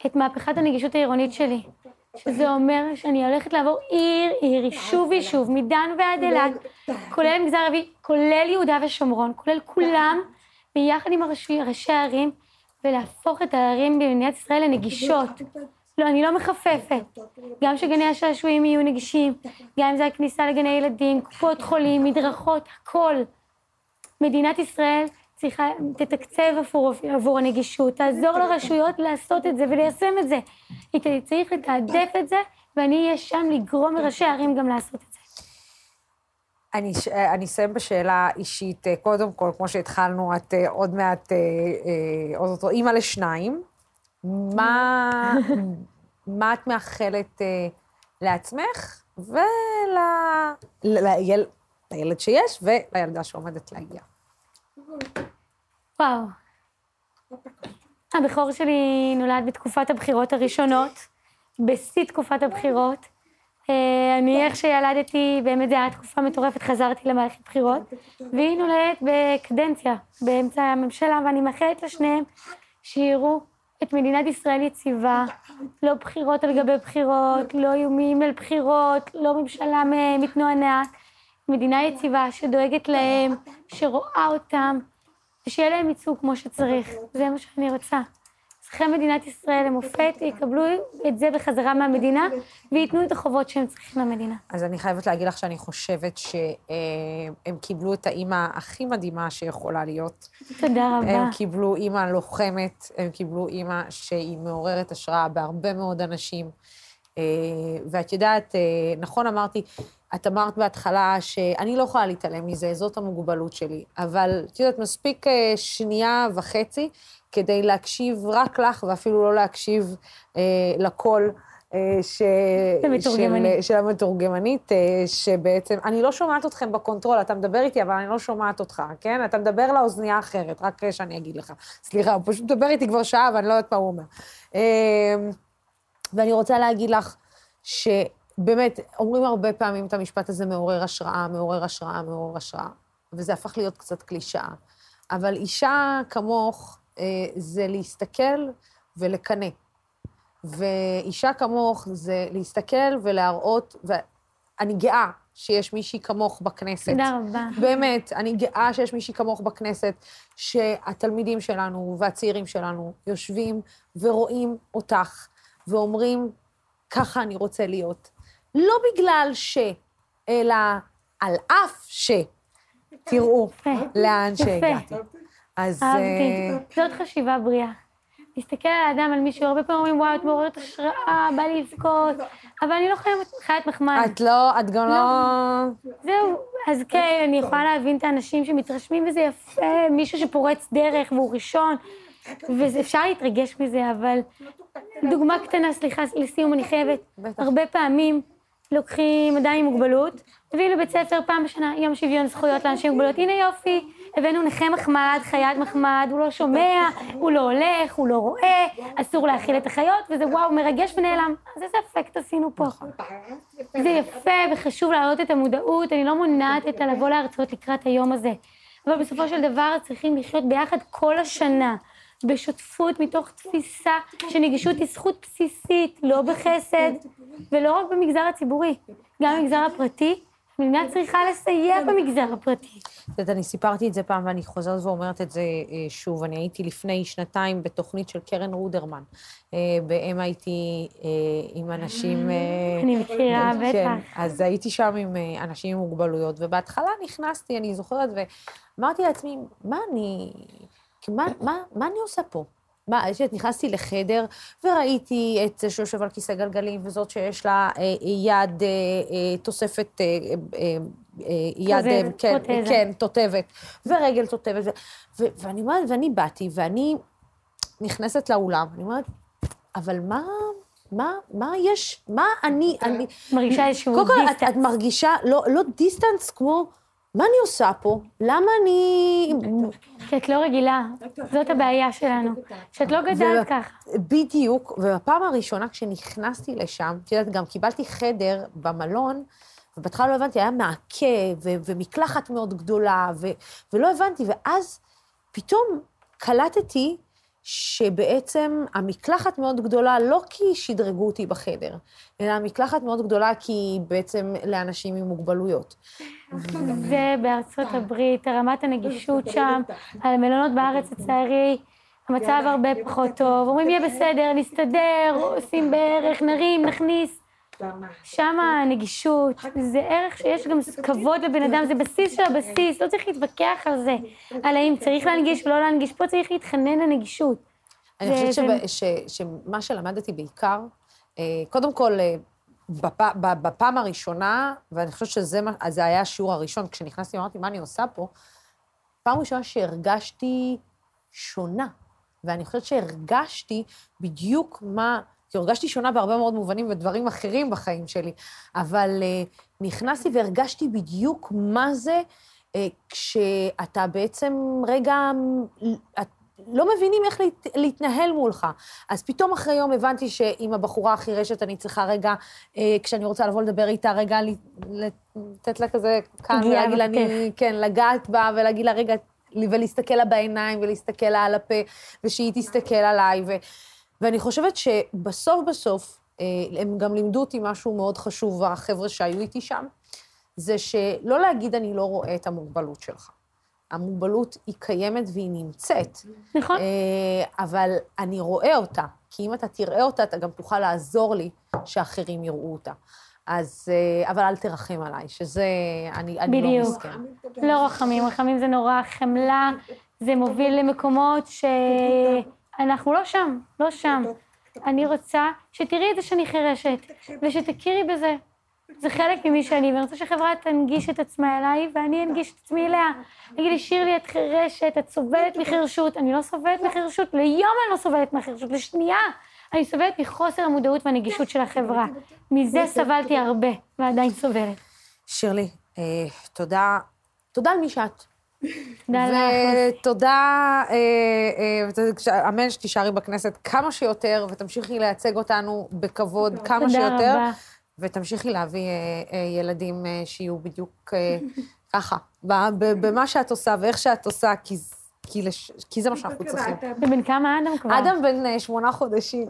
את מהפכת הנגישות העירונית שלי, שזה אומר שאני הולכת לעבור עיר-עיר, יישוב-יישוב, מדן ועד אילת, כולל מגזר ערבי, כולל יהודה ושומרון, כולל כולם, ביחד עם ראשי הערים, ולהפוך את הערים במדינת ישראל לנגישות. לא, אני לא מחפפת. גם שגני השעשועים יהיו נגישים, גם אם זה הכניסה לגני ילדים, קופות חולים, מדרכות, הכל. מדינת ישראל צריכה, תתקצב עבור, עבור הנגישות, תעזור לרשויות לעשות את זה וליישם את זה. היא צריך לתעדף את זה, ואני אהיה שם לגרום לראשי הערים גם לעשות את זה. אני, אני אסיים בשאלה אישית. קודם כל, כמו שהתחלנו, את אה, עוד מעט, אה, אה, עוד אותו אימא לשניים. מה, [LAUGHS] מה את מאחלת uh, לעצמך ולילד ול, שיש ולילדה שעומדת להגיע? וואו. הבכור שלי נולד בתקופת הבחירות הראשונות, בשיא תקופת הבחירות. אה, אני, איך שילדתי, באמת זו הייתה תקופה מטורפת, חזרתי למערכת בחירות, והיא נולדת בקדנציה, באמצע הממשלה, ואני מאחלת לשניהם שיראו את מדינת ישראל יציבה, לא בחירות על גבי בחירות, לא איומים על בחירות, לא ממשלה מתנוענעת, מדינה יציבה שדואגת להם, שרואה אותם, ושיהיה להם ייצוג כמו שצריך. זה מה שאני רוצה. אזרחי מדינת ישראל למופת יקבלו את זה בחזרה מהמדינה, וייתנו את החובות שהם צריכים למדינה. אז אני חייבת להגיד לך שאני חושבת שהם קיבלו את האימא הכי מדהימה שיכולה להיות. תודה רבה. הם קיבלו אימא לוחמת, הם קיבלו אימא שהיא מעוררת השראה בהרבה מאוד אנשים. אה, ואת יודעת, אה, נכון אמרתי, את אמרת בהתחלה שאני לא יכולה להתעלם מזה, זאת המוגבלות שלי. אבל את יודעת, מספיק אה, שנייה וחצי כדי להקשיב רק לך, ואפילו לא להקשיב אה, לקול. ש... של, של המתורגמנית, שבעצם, אני לא שומעת אתכם ב control, אתה מדבר איתי, אבל אני לא שומעת אותך, כן? אתה מדבר לאוזנייה אחרת, רק שאני אגיד לך. סליחה, הוא פשוט מדבר איתי כבר שעה ואני לא יודעת מה הוא אומר. ואני רוצה להגיד לך שבאמת, אומרים הרבה פעמים את המשפט הזה, מעורר השראה, מעורר השראה, מעורר השראה, וזה הפך להיות קצת קלישאה. אבל אישה כמוך אה, זה להסתכל ולקנא. ואישה כמוך זה להסתכל ולהראות, ואני גאה שיש מישהי כמוך בכנסת. תודה רבה. באמת, אני גאה שיש מישהי כמוך בכנסת, שהתלמידים שלנו והצעירים שלנו יושבים ורואים אותך, ואומרים, ככה אני רוצה להיות. לא בגלל ש, אלא על אף ש. תראו לאן שהגעתי. אז... אהבתי. אה, זאת חשיבה בריאה. להסתכל על האדם, על מישהו, הרבה פעמים אומרים, וואו, את מעוררת השראה, בא לי לבכות, אבל אני לא חיית מחמד. את לא, את גם לא... לא... זהו, אז כן, אני יכולה להבין את האנשים שמתרשמים, וזה יפה, מישהו שפורץ דרך והוא ראשון, ואפשר להתרגש מזה, אבל דוגמה קטנה, סליחה, לסיום אני חייבת. בטח. הרבה פעמים לוקחים אדם עם מוגבלות, מביאים לבית ספר פעם בשנה, יום שוויון זכויות לאנשים עם מוגבלות. הנה יופי, הבאנו נכה מחמד, חיית מחמד, הוא לא שומע, הוא לא הולך, הוא לא רואה, אסור להאכיל את החיות, וזה וואו, מרגש ונעלם. אז איזה אפקט עשינו פה? נכון. זה יפה וחשוב להעלות את המודעות, אני לא מונעת את הלבוא להרצאות לקראת היום הזה. אבל בסופו של דבר צריכים לחיות ביחד כל השנה. בשותפות מתוך תפיסה שנגישות היא זכות בסיסית, לא בחסד, ולא רק במגזר הציבורי, גם במגזר הפרטי. המדינה צריכה לסייע במגזר הפרטי. את יודעת, אני סיפרתי את זה פעם ואני חוזרת ואומרת את זה אה, שוב. אני הייתי לפני שנתיים בתוכנית של קרן רודרמן, אה, ב-MIT אה, עם אנשים... אני מכירה, כן, בטח. כן, אז הייתי שם עם אנשים עם מוגבלויות, ובהתחלה נכנסתי, אני זוכרת, ואמרתי לעצמי, מה אני... מה, מה, מה אני עושה פה? מה, נכנסתי לחדר וראיתי את זה שיושב על כיסא גלגלים, וזאת שיש לה אה, יד, אה, אה, תוספת, אה, אה, אה, יד, אה, כן, כן, תותבת, ורגל תותבת, ו, ו, ואני אומרת, ואני באתי, ואני נכנסת לאולם, אני אומרת, אבל מה, מה, מה יש, מה אני, אני... מרגישה איזשהו distance. קודם כל, את, את מרגישה, לא, לא distance כמו... מה אני עושה פה? למה אני... כי את לא רגילה, זאת הבעיה שלנו, שאת לא גדלת ככה. בדיוק, ובפעם הראשונה כשנכנסתי לשם, את יודעת, גם קיבלתי חדר במלון, ובהתחלה לא הבנתי, היה מעקה ומקלחת מאוד גדולה, ולא הבנתי, ואז פתאום קלטתי שבעצם המקלחת מאוד גדולה, לא כי שדרגו אותי בחדר, אלא המקלחת מאוד גדולה כי היא בעצם לאנשים עם מוגבלויות. זה בארצות הברית, רמת הנגישות [LAUGHS] שם, על המלונות בארץ לצערי, המצב הרבה פחות טוב. אומרים, יהיה בסדר, נסתדר, עושים בערך, נרים, נכניס. שם הנגישות, זה ערך שיש גם כבוד לבן אדם, זה בסיס של הבסיס, לא צריך להתווכח על זה, על האם צריך להנגיש ולא להנגיש, פה צריך להתחנן לנגישות. אני חושבת שמה שלמדתי בעיקר, אה, קודם כל, אה, בפעם הראשונה, ואני חושבת שזה היה השיעור הראשון, כשנכנסתי, אמרתי, מה אני עושה פה? פעם ראשונה שהרגשתי שונה, ואני חושבת שהרגשתי בדיוק מה... כי הרגשתי שונה בהרבה מאוד מובנים ודברים אחרים בחיים שלי, אבל uh, נכנסתי והרגשתי בדיוק מה זה uh, כשאתה בעצם רגע, את לא מבינים איך להת, להתנהל מולך. אז פתאום אחרי יום הבנתי שעם הבחורה החירשת אני צריכה רגע, אה, כשאני רוצה לבוא לדבר איתה, רגע לתת לה כזה כאן, ולהגיד לה, אני, כן, לגעת בה ולהגיד לה, רגע, ולהסתכל לה בעיניים ולהסתכל לה על הפה, ושהיא תסתכל עליי. ו... ואני חושבת שבסוף בסוף, אה, הם גם לימדו אותי משהו מאוד חשוב, החבר'ה שהיו איתי שם, זה שלא להגיד אני לא רואה את המוגבלות שלך. המוגבלות היא קיימת והיא נמצאת. נכון. אה, אבל אני רואה אותה, כי אם אתה תראה אותה, אתה גם תוכל לעזור לי שאחרים יראו אותה. אז, אה, אבל אל תרחם עליי, שזה, אני, אני לא בדיוק. מסכן. לא רחמים, רחמים זה נורא, חמלה, זה מוביל למקומות שאנחנו לא שם, לא שם. אני רוצה שתראי את זה שאני חירשת, ושתכירי בזה. זה חלק ממי שאני, ואני רוצה שהחברה תנגיש את עצמה אליי, ואני אנגיש את עצמי אליה. תגידי לי, שירלי, את חירשת, את סובלת מחירשות. אני לא סובלת מחירשות, ליום אני לא סובלת מחירשות, לשנייה. אני סובלת מחוסר המודעות והנגישות של החברה. מזה סבלתי הרבה, ועדיין סובלת. שירלי, אה, תודה, תודה על מי שאת. ותודה, אה, אה, אמן שתישארי בכנסת כמה שיותר, ותמשיכי לייצג אותנו בכבוד כמה שיותר. ותמשיכי להביא אה, ילדים שיהיו בדיוק ככה, במה שאת עושה ואיך שאת עושה, כי, כי, לש, כי זה מה שאנחנו צריכים. ובן כמה אדם כבר? אדם בן אה, שמונה חודשים,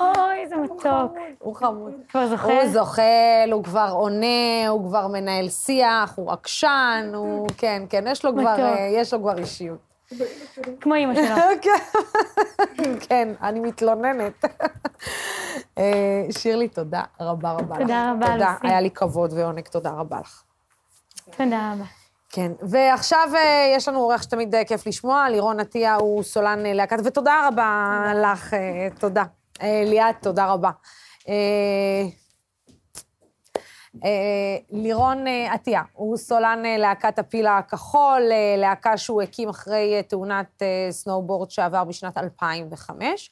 אוי, איזה מתוק. הוא חמוד. כבר זוכר? הוא זוחל, הוא כבר עונה, הוא כבר מנהל שיח, הוא עקשן, הוא... כן, כן, יש לו כבר. אה, יש לו כבר אישיות. כמו אימא שלו. [LAUGHS] כן, כן, אני מתלוננת. [LAUGHS] אה, שירלי, תודה רבה רבה לך. תודה רבה, תודה, לוסי. היה לי כבוד ועונג, תודה רבה לך. תודה רבה. כן, ועכשיו אה, יש לנו אורח שתמיד אה, כיף לשמוע, לירון עטיה הוא סולן אה, להקת, ותודה רבה לך, תודה. ליאת, תודה רבה. לירון עטיה, הוא סולן להקת הפיל הכחול, להקה שהוא הקים אחרי תאונת סנואובורד שעבר בשנת 2005.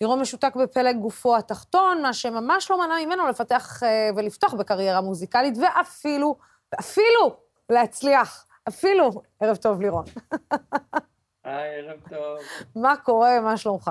לירון משותק בפלג גופו התחתון, מה שממש לא מנע ממנו לפתח ולפתוח בקריירה מוזיקלית, ואפילו, ואפילו להצליח. אפילו, ערב טוב, לירון. היי, ערב טוב. מה קורה, מה שלומך?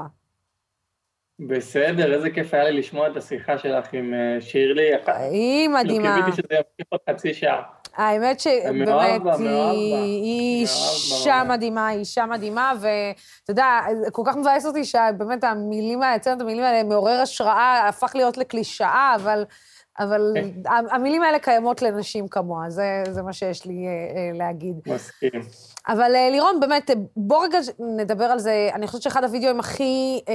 בסדר, איזה כיף היה לי לשמוע את השיחה שלך עם אה, שירלי. היא מדהימה. כאילו, קיוויתי שזה ימשיך עוד חצי שעה. האמת שבאמת. היא אישה. מדהימה, היא אישה מדהימה, ואתה יודע, כל כך מבאס אותי שבאמת המילים האלה, את המילים האלה, מעורר השראה, הפך להיות לקלישאה, אבל... אבל כן. המילים האלה קיימות לנשים כמוה, זה, זה מה שיש לי אה, אה, להגיד. מסכים. אבל אה, לירון, באמת, בוא רגע נדבר על זה. אני חושבת שאחד הווידאוים הכי, אה,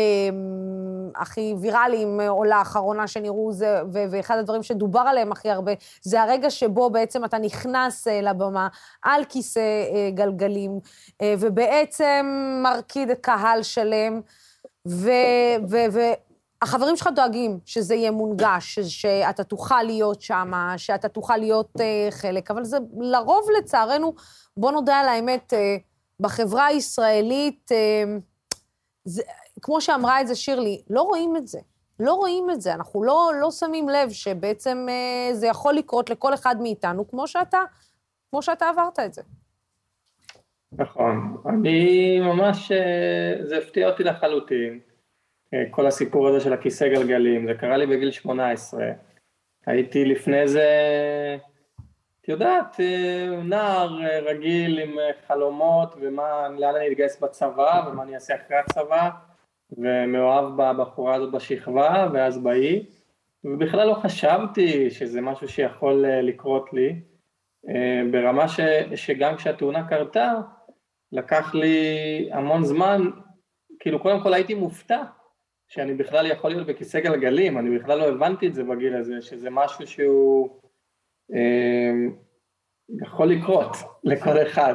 הכי ויראליים או לאחרונה שנראו, זה, ואחד הדברים שדובר עליהם הכי הרבה, זה הרגע שבו בעצם אתה נכנס לבמה על כיסא גלגלים, ובעצם מרקיד קהל שלם, ו... ו- ו- החברים שלך דואגים שזה יהיה מונגש, שאתה תוכל להיות שם, שאתה תוכל להיות uh, חלק, אבל זה לרוב, לצערנו, בוא נודה על האמת, uh, בחברה הישראלית, uh, זה, כמו שאמרה את זה שירלי, לא רואים את זה. לא רואים את זה, אנחנו לא, לא שמים לב שבעצם uh, זה יכול לקרות לכל אחד מאיתנו, כמו שאתה, כמו שאתה עברת את זה. נכון. אני ממש, אה, זה הפתיע אותי לחלוטין. אה, כל הסיפור הזה של הכיסא גלגלים, זה קרה לי בגיל 18. הייתי לפני זה, את יודעת, אה, נער אה, רגיל עם חלומות ומה, לאן אני אתגייס בצבא ומה אני אעשה אחרי הצבא, ומאוהב בבחורה הזאת בשכבה ואז באי, ובכלל לא חשבתי שזה משהו שיכול לקרות לי, ברמה ש, שגם כשהתאונה קרתה, לקח לי המון זמן, כאילו קודם כל הייתי מופתע שאני בכלל יכול להיות בכיסא גלגלים, אני בכלל לא הבנתי את זה בגיל הזה, שזה משהו שהוא אה, יכול לקרות לכל אחד,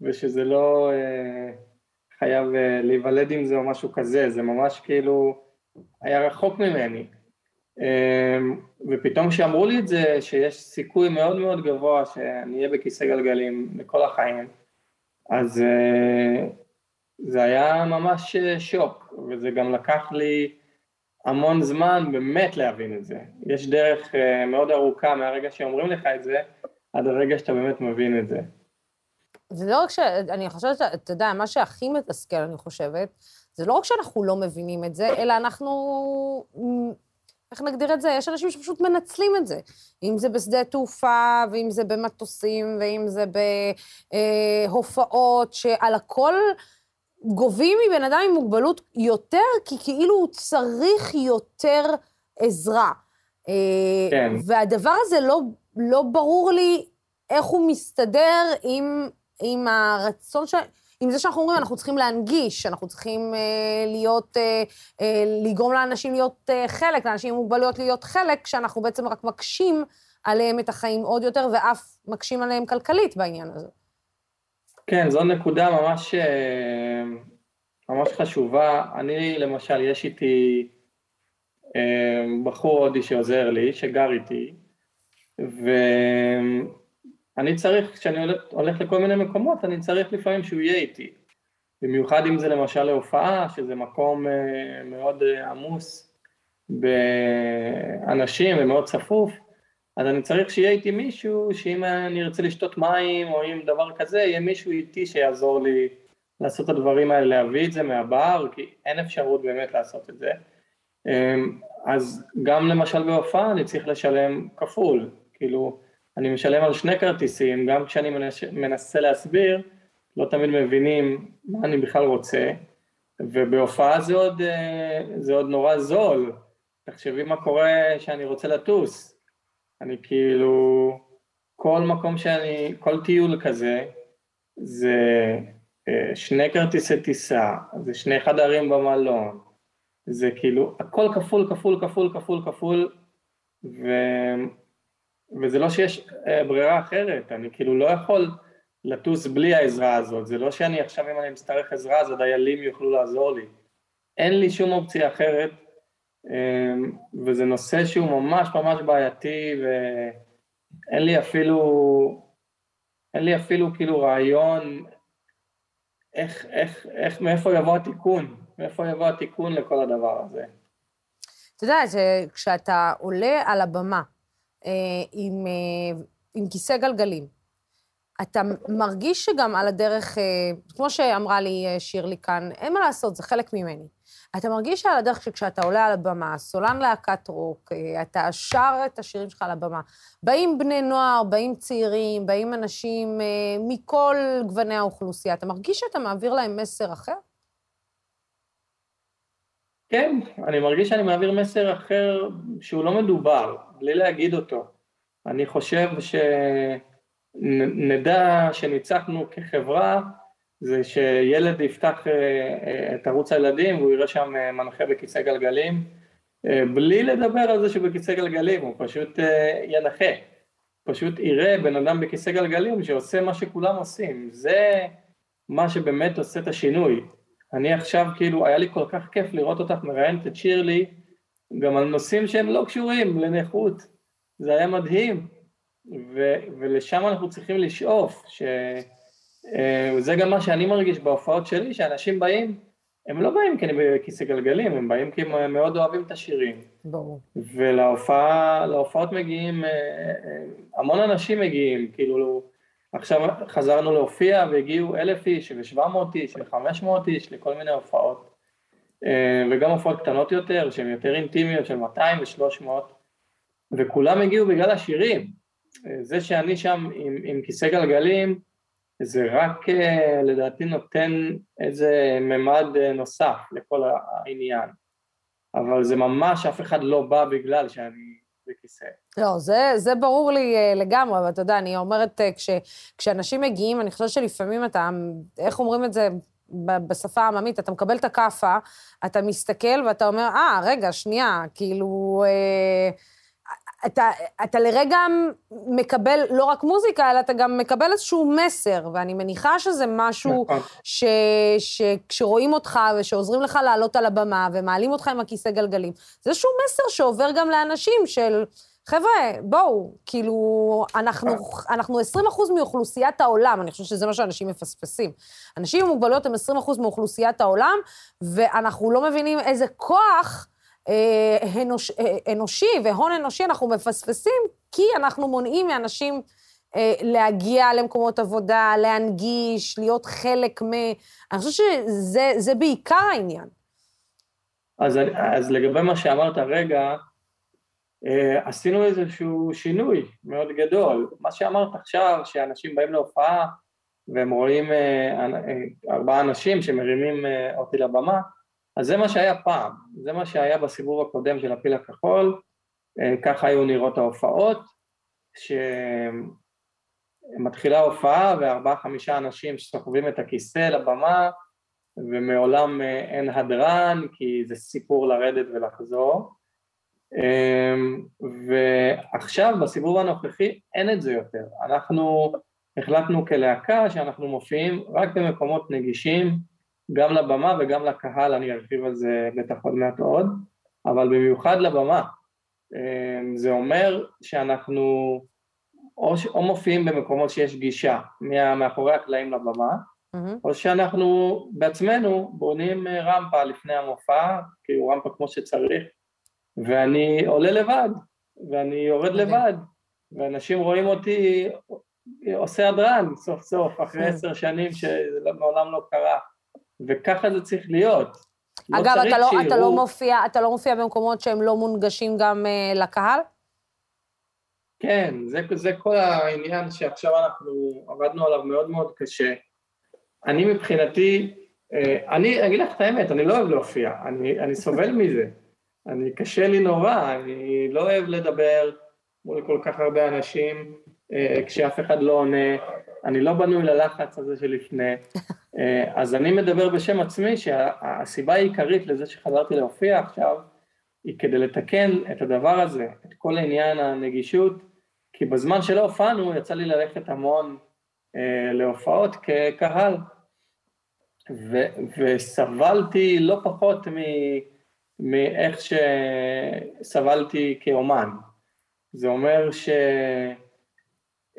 ושזה לא אה, חייב אה, להיוולד עם זה או משהו כזה, זה ממש כאילו היה רחוק ממני. אה, ופתאום כשאמרו לי את זה, שיש סיכוי מאוד מאוד גבוה שאני אהיה בכיסא גלגלים לכל החיים, אז אה, זה היה ממש אה, שוק, וזה גם לקח לי המון זמן באמת להבין את זה. יש דרך אה, מאוד ארוכה מהרגע שאומרים לך את זה, עד הרגע שאתה באמת מבין את זה. זה לא רק ש... אני חושבת, אתה יודע, מה שהכי מתסכל, אני חושבת, זה לא רק שאנחנו לא מבינים את זה, אלא אנחנו... איך נגדיר את זה? יש אנשים שפשוט מנצלים את זה. אם זה בשדה תעופה, ואם זה במטוסים, ואם זה בהופעות, שעל הכל גובים מבן אדם עם מוגבלות יותר, כי כאילו הוא צריך יותר עזרה. כן. והדבר הזה לא, לא ברור לי איך הוא מסתדר עם עם הרצון ש... עם זה שאנחנו אומרים, אנחנו צריכים להנגיש, אנחנו צריכים אה, להיות, אה, אה, לגרום לאנשים להיות אה, חלק, לאנשים עם מוגבלויות להיות חלק, כשאנחנו בעצם רק מקשים עליהם את החיים עוד יותר, ואף מקשים עליהם כלכלית בעניין הזה. כן, זו נקודה ממש, אה, ממש חשובה. אני, למשל, יש איתי אה, בחור הודי שעוזר לי, שגר איתי, ואני צריך, כשאני הולך לכל מיני מקומות, אני צריך לפעמים שהוא יהיה איתי. במיוחד אם זה למשל להופעה, שזה מקום אה, מאוד עמוס באנשים ומאוד צפוף, אז אני צריך שיהיה איתי מישהו, שאם אני ארצה לשתות מים או אם דבר כזה, יהיה מישהו איתי שיעזור לי לעשות את הדברים האלה, להביא את זה מהבר, כי אין אפשרות באמת לעשות את זה. אמ, אז גם למשל בהופעה אני צריך לשלם כפול, כאילו אני משלם על שני כרטיסים, גם כשאני מנסה להסביר, לא תמיד מבינים מה אני בכלל רוצה, ובהופעה זה עוד, אה, זה עוד נורא זול, תחשבי מה קורה שאני רוצה לטוס, אני כאילו, כל מקום שאני, כל טיול כזה, זה אה, שני כרטיסי טיסה, זה שני חדרים במלון, זה כאילו, הכל כפול, כפול, כפול, כפול, כפול, ו... וזה לא שיש אה, ברירה אחרת, אני כאילו לא יכול לטוס בלי העזרה הזאת, זה לא שאני עכשיו אם אני מצטרך עזרה אז הדיילים יוכלו לעזור לי, אין לי שום אופציה אחרת וזה נושא שהוא ממש ממש בעייתי ואין לי אפילו, אין לי אפילו כאילו רעיון איך, איך, איך, מאיפה יבוא התיקון, מאיפה יבוא התיקון לכל הדבר הזה. אתה יודע, כשאתה עולה על הבמה אה, עם, אה, עם כיסא גלגלים, אתה מרגיש שגם על הדרך, אה, כמו שאמרה לי שירלי כאן, אין מה לעשות, זה חלק ממני. אתה מרגיש על הדרך שכשאתה עולה על הבמה, סולן להקת רוק, אה, אתה שר את השירים שלך על הבמה, באים בני נוער, באים צעירים, באים אנשים אה, מכל גווני האוכלוסייה, אתה מרגיש שאתה מעביר להם מסר אחר? כן, אני מרגיש שאני מעביר מסר אחר שהוא לא מדובר, בלי להגיד אותו. אני חושב שנדע שניצחנו כחברה זה שילד יפתח אה, אה, את ערוץ הילדים והוא יראה שם אה, מנחה בכיסא גלגלים, בלי לדבר על זה שבכיסא גלגלים, הוא פשוט ינחה, פשוט יראה בן אדם בכיסא גלגלים שעושה מה שכולם עושים, זה מה שבאמת עושה את השינוי. אני עכשיו, כאילו, היה לי כל כך כיף לראות אותך מראיינת את שירלי, גם על נושאים שהם לא קשורים לנכות, זה היה מדהים, ו- ולשם אנחנו צריכים לשאוף, ש... אה, זה גם מה שאני מרגיש בהופעות שלי, שאנשים באים, הם לא באים כי אני בכיסא גלגלים, הם באים כי הם מאוד אוהבים את השירים. ברור. ולהופעות מגיעים, אה, אה, המון אנשים מגיעים, כאילו עכשיו חזרנו להופיע והגיעו אלף איש ושבע מאות איש וחמש מאות איש לכל מיני הופעות. וגם הופעות קטנות יותר, שהן יותר אינטימיות, של 200 ו-300, וכולם הגיעו בגלל השירים. זה שאני שם עם, עם כיסא גלגלים, זה רק אה, לדעתי נותן איזה ממד אה, נוסף לכל העניין, אבל זה ממש, אף אחד לא בא בגלל שאני בכיסא. לא, זה, זה ברור לי אה, לגמרי, אבל אתה יודע, אני אומרת, כש, כשאנשים מגיעים, אני חושבת שלפעמים אתה, איך אומרים את זה בשפה העממית, אתה מקבל את הכאפה, אתה מסתכל ואתה אומר, אה, רגע, שנייה, כאילו... אה, אתה, אתה לרגע מקבל לא רק מוזיקה, אלא אתה גם מקבל איזשהו מסר, ואני מניחה שזה משהו נכון. ש, שכשרואים אותך ושעוזרים לך לעלות על הבמה ומעלים אותך עם הכיסא גלגלים, זה איזשהו מסר שעובר גם לאנשים של, חבר'ה, בואו, כאילו, אנחנו, אנחנו 20 אחוז מאוכלוסיית העולם, אני חושבת שזה מה שאנשים מפספסים. אנשים עם מוגבלויות הם 20 אחוז מאוכלוסיית העולם, ואנחנו לא מבינים איזה כוח... אה, אנוש, אה, אנושי והון אנושי אנחנו מפספסים, כי אנחנו מונעים מאנשים אה, להגיע למקומות עבודה, להנגיש, להיות חלק מ... אני חושבת שזה בעיקר העניין. אז, אז לגבי מה שאמרת הרגע, עשינו איזשהו שינוי מאוד גדול. מה שאמרת עכשיו, שאנשים באים להופעה והם רואים ארבעה אנשים שמרימים אותי לבמה, אז זה מה שהיה פעם, זה מה שהיה בסיבוב הקודם של הפיל הכחול, אה, ככה היו נראות ההופעות, מתחילה הופעה וארבעה-חמישה אנשים שסוחבים את הכיסא לבמה, ומעולם אה, אין הדרן, כי זה סיפור לרדת ולחזור. אמ, ועכשיו, בסיבוב הנוכחי, אין את זה יותר. אנחנו החלטנו כלהקה שאנחנו מופיעים רק במקומות נגישים, גם לבמה וגם לקהל, אני ארחיב על זה בטח עוד מעט עוד, אבל במיוחד לבמה. אמ, זה אומר שאנחנו או, או מופיעים במקומות שיש גישה מאחורי הקלעים לבמה, mm-hmm. או שאנחנו בעצמנו בונים רמפה לפני המופע, כאילו רמפה כמו שצריך, ואני עולה לבד, ואני יורד לבד, ואנשים רואים אותי עושה הדרן סוף סוף, אחרי עשר שנים שמעולם לא קרה, וככה זה צריך להיות. לא אגב, אתה לא, שיראו... אתה, לא מופיע, אתה לא מופיע במקומות שהם לא מונגשים גם uh, לקהל? כן, זה, זה כל העניין שעכשיו אנחנו עבדנו עליו מאוד מאוד קשה. אני מבחינתי, אה, אני אגיד לך את האמת, אני לא אוהב להופיע, אני, אני סובל מזה. אני, קשה לי נורא, אני לא אוהב לדבר מול כל כך הרבה אנשים אה, כשאף אחד לא עונה, אני לא בנוי ללחץ הזה שלפני. אה, אז אני מדבר בשם עצמי שהסיבה העיקרית לזה שחזרתי להופיע עכשיו, היא כדי לתקן את הדבר הזה, את כל עניין הנגישות, כי בזמן שלא הופענו יצא לי ללכת המון אה, להופעות כקהל, ו, וסבלתי לא פחות מ, מאיך שסבלתי כאומן. זה אומר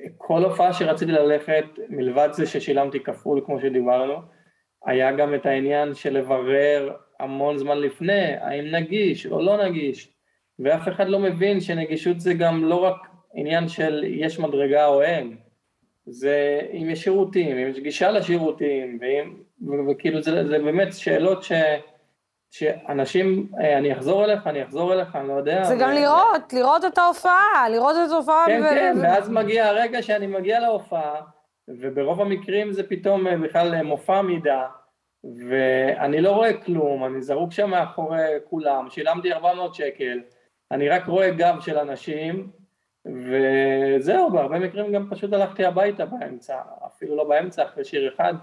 שכל הופעה שרציתי ללכת, מלבד זה ששילמתי כפול כמו שדיברנו, היה גם את העניין של לברר המון זמן לפני, האם נגיש או לא נגיש, ואף אחד לא מבין שנגישות זה גם לא רק עניין של יש מדרגה או אין, זה אם יש שירותים, אם יש גישה לשירותים, ואם, וכאילו זה, זה באמת שאלות ש... שאנשים, אה, אני אחזור אליך, אני אחזור אליך, אני לא יודע. זה ו... גם לראות, לראות את ההופעה, לראות את ההופעה. כן, ו... כן, ואז מגיע הרגע שאני מגיע להופעה, וברוב המקרים זה פתאום אה, בכלל אה, מופע מידה, ואני לא רואה כלום, אני זרוק שם מאחורי כולם, שילמתי 400 שקל, אני רק רואה גב של אנשים, וזהו, בהרבה מקרים גם פשוט הלכתי הביתה באמצע, אפילו לא באמצע, אחרי שיר אחד,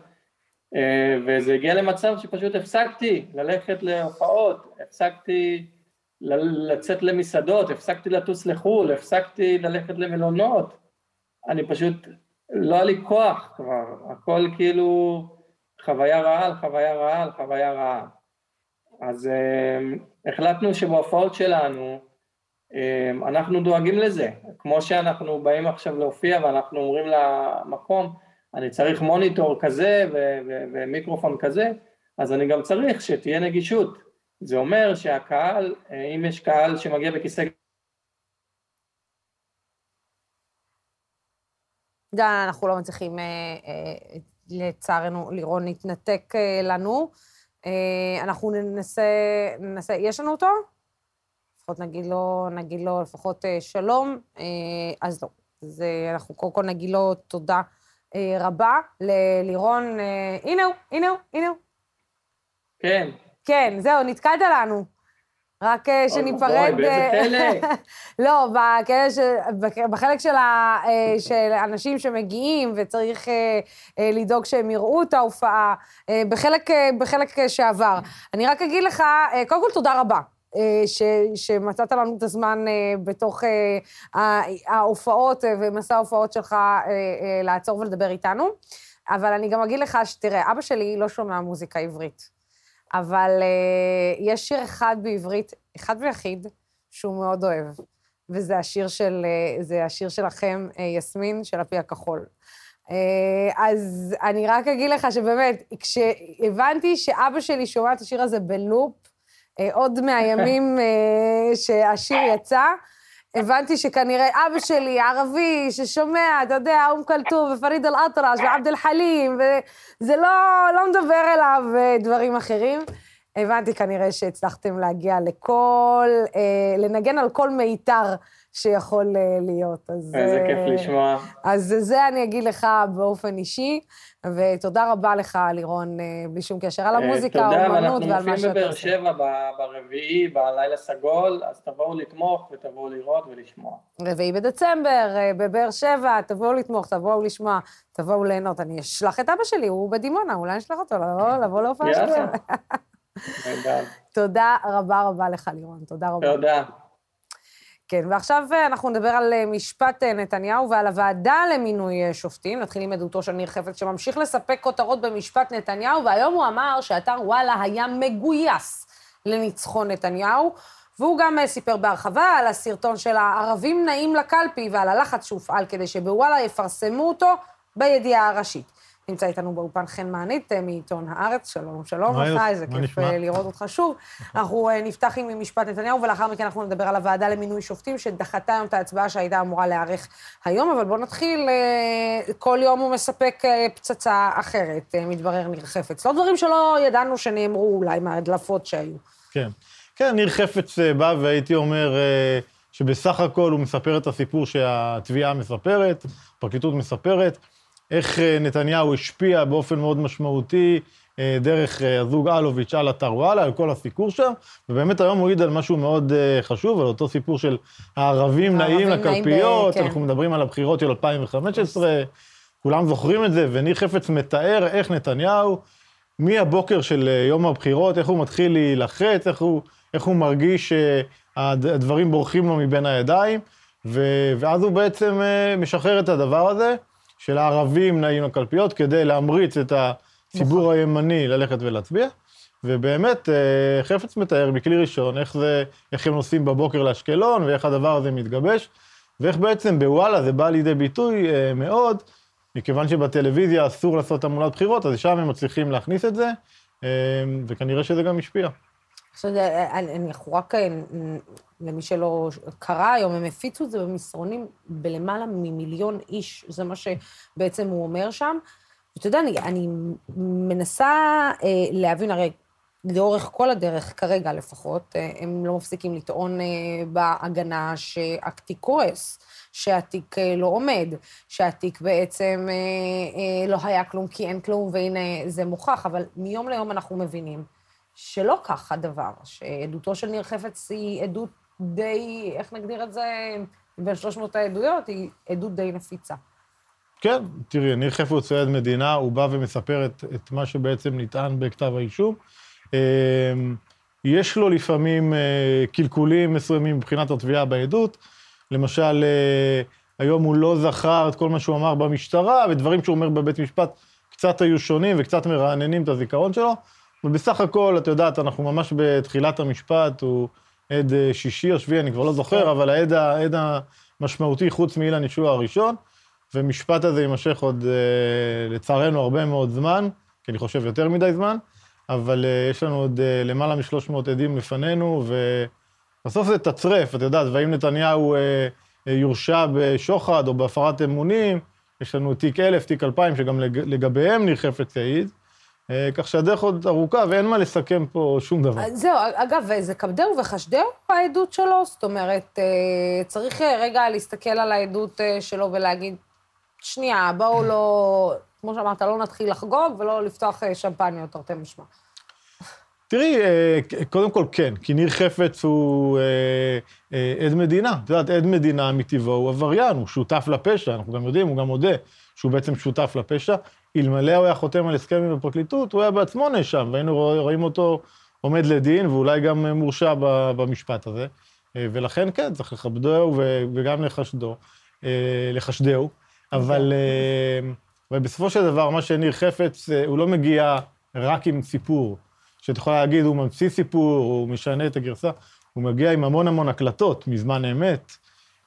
וזה הגיע למצב שפשוט הפסקתי ללכת להופעות, הפסקתי לצאת למסעדות, הפסקתי לטוס לחו"ל, הפסקתי ללכת למלונות, אני פשוט, לא היה לי כוח כבר, הכל כאילו חוויה רעה על חוויה רעה על חוויה רעה. אז אה, החלטנו שבהופעות שלנו, אמ, אנחנו דואגים לזה, כמו שאנחנו באים עכשיו להופיע ואנחנו אומרים למקום, אני צריך מוניטור כזה ו- ו- ומיקרופון כזה, אז אני גם צריך שתהיה נגישות. זה אומר שהקהל, אה, אם יש קהל שמגיע בכיסא... דן, אנחנו לא מצליחים, אה, אה, לצערנו, לירון התנתק לנו. אנחנו ננסה, ננסה, יש לנו אותו? לפחות נגיד לו, נגיד לו לפחות אה, שלום, אה, אז לא. אז אה, אנחנו קודם כל נגיד לו תודה רבה ללירון, הנה הוא, הנה הוא, הנה הוא. כן. כן, זהו, נתקעת לנו. רק שניפרד... אוי, באיזה חלק? [LAUGHS] לא, בחלק של, ה, של אנשים שמגיעים וצריך לדאוג שהם יראו את ההופעה, בחלק, בחלק שעבר. אני רק אגיד לך, קודם כל תודה רבה. אה, ש, שמצאת לנו את הזמן אה, בתוך אה, ההופעות ומסע ההופעות שלך לעצור ולדבר איתנו. אבל אני גם אגיד לך שתראה, אבא שלי לא שומע מוזיקה עברית, אבל יש שיר אחד בעברית, אחד ויחיד, שהוא מאוד אוהב, וזה השיר, של, השיר שלכם, יסמין, של הפי הכחול. אז אני רק אגיד לך שבאמת, כשהבנתי שאבא שלי שומע את השיר הזה בלופ, עוד מהימים אה, שהשיר יצא, הבנתי שכנראה אבא שלי, ערבי, ששומע, אתה יודע, אום כלתום ופריד אל-אטרש ועבד אל-חלים, וזה לא, לא מדבר אליו אה, דברים אחרים. הבנתי כנראה שהצלחתם להגיע לכל, לנגן על כל מיתר שיכול להיות. אז, איזה כיף לשמוע. אז זה אני אגיד לך באופן אישי, ותודה רבה לך, לירון, בלי שום קשר, על המוזיקה, האומנות ועל מה שאתה עושה. תודה, ואנחנו מופיעים בבאר שבע ברביעי, בלילה סגול, אז תבואו לתמוך ותבואו לראות ולשמוע. רביעי בדצמבר, בבאר שבע, תבואו לתמוך, תבואו לשמוע, תבואו ליהנות. אני אשלח את אבא שלי, הוא בדימונה, אולי אני אשלח אותו לבוא להופעה שלי. [LAUGHS] תודה רבה רבה לך, לירון, תודה רבה. תודה. כן, ועכשיו אה, אנחנו נדבר על אה, משפט אה, נתניהו ועל הוועדה למינוי שופטים. נתחיל עם עדותו של ניר חפץ, שממשיך לספק כותרות במשפט נתניהו, והיום הוא אמר שאתר וואלה היה מגויס לניצחון נתניהו, והוא גם סיפר בהרחבה על הסרטון של הערבים נעים לקלפי ועל הלחץ שהופעל כדי שבוואלה יפרסמו אותו בידיעה הראשית. נמצא איתנו באולפן חן מענית אה, מעיתון הארץ, שלום, שלום לך, איזה כיף אה, לראות אותך שוב. אנחנו אה, נפתח עם משפט נתניהו, ולאחר מכן אנחנו נדבר על הוועדה למינוי שופטים, שדחתה היום את ההצבעה שהייתה אמורה להיערך היום, אבל בואו נתחיל, כל יום הוא מספק פצצה אחרת, מתברר ניר חפץ. לא דברים שלא ידענו שנאמרו אולי מההדלפות שהיו. כן. כן, ניר חפץ בא והייתי אומר שבסך הכל הוא מספר את הסיפור שהתביעה מספרת, הפרקליטות מספרת. איך אה, נתניהו השפיע באופן מאוד משמעותי אה, דרך אה, הזוג אלוביץ' על אתר וואלה, על כל הסיקור שם, ובאמת היום הוא העיד על משהו מאוד חשוב, על אותו סיפור של הערבים נעים לקלפיות, כן. אנחנו מדברים על הבחירות של 2015, כולם זוכרים את זה, וניר חפץ מתאר איך נתניהו, מהבוקר של יום הבחירות, איך הוא מתחיל להילחץ, איך הוא, איך הוא מרגיש שהדברים בורחים לו מבין הידיים, ו, ואז הוא בעצם משחרר את הדבר הזה. של הערבים נעים לקלפיות, כדי להמריץ את הציבור נכון. הימני ללכת ולהצביע. ובאמת, אה, חפץ מתאר מכלי ראשון איך זה, איך הם נוסעים בבוקר לאשקלון, ואיך הדבר הזה מתגבש, ואיך בעצם בוואלה זה בא לידי ביטוי אה, מאוד, מכיוון שבטלוויזיה אסור לעשות תעמולת בחירות, אז שם הם מצליחים להכניס את זה, אה, וכנראה שזה גם השפיע. עכשיו, אנחנו רק, למי שלא קרא היום, הם הפיצו את זה במסרונים בלמעלה ממיליון איש, זה מה שבעצם הוא אומר שם. ואתה יודע, אני, אני מנסה אה, להבין, הרי לאורך כל הדרך, כרגע לפחות, אה, הם לא מפסיקים לטעון אה, בהגנה שהתיק כועס, שהתיק אה, לא עומד, שהתיק בעצם אה, אה, לא היה כלום כי אין כלום, והנה זה מוכח, אבל מיום ליום אנחנו מבינים. שלא כך הדבר, שעדותו של ניר חפץ היא עדות די, איך נגדיר את זה, בין 300 העדויות, היא עדות די נפיצה. כן, תראי, ניר חפץ הוא עד מדינה, הוא בא ומספר את, את מה שבעצם נטען בכתב האישום. אמ, יש לו לפעמים אה, קלקולים מסוימים מבחינת התביעה בעדות. למשל, אה, היום הוא לא זכר את כל מה שהוא אמר במשטרה, ודברים שהוא אומר בבית משפט קצת היו שונים וקצת מרעננים את הזיכרון שלו. ובסך הכל, את יודעת, אנחנו ממש בתחילת המשפט, הוא עד אה, שישי או שביעי, אני כבר לא זוכר. אבל העד, העד המשמעותי, חוץ מאילן ישוע הראשון, ומשפט הזה יימשך עוד, אה, לצערנו, הרבה מאוד זמן, כי אני חושב יותר מדי זמן, אבל אה, יש לנו עוד למעלה מ-300 עדים לפנינו, ובסוף זה תצרף, את יודעת, והאם נתניהו יורשע בשוחד או בהפרת אמונים, יש לנו תיק 1000, תיק 2000, שגם לגביהם ניר חפץ יעיד. אה, כך שהדרך עוד ארוכה ואין מה לסכם פה שום דבר. זהו, אגב, זה כבדהו וחשדהו העדות שלו? זאת אומרת, אה, צריך רגע להסתכל על העדות אה, שלו ולהגיד, שנייה, בואו לא, כמו שאמרת, לא נתחיל לחגוג ולא לפתוח שמפניות, תרתי משמע. תראי, קודם כל כן, כי ניר חפץ הוא עד מדינה. את יודעת, עד מדינה מטבעו הוא עבריין, הוא שותף לפשע, אנחנו גם יודעים, הוא גם מודה שהוא בעצם שותף לפשע. אלמלא הוא היה חותם על הסכם עם הפרקליטות, הוא היה בעצמו נאשם, והיינו רואים אותו עומד לדין, ואולי גם מורשע במשפט הזה. אה, ולכן כן, צריך לכבדו וגם לחשדו, אה, לחשדהו. אבל, אה, אבל בסופו של דבר, מה שניר חפץ, הוא לא מגיע רק עם סיפור, שאת יכולה להגיד, הוא ממציא סיפור, הוא משנה את הגרסה, הוא מגיע עם המון המון הקלטות מזמן אמת,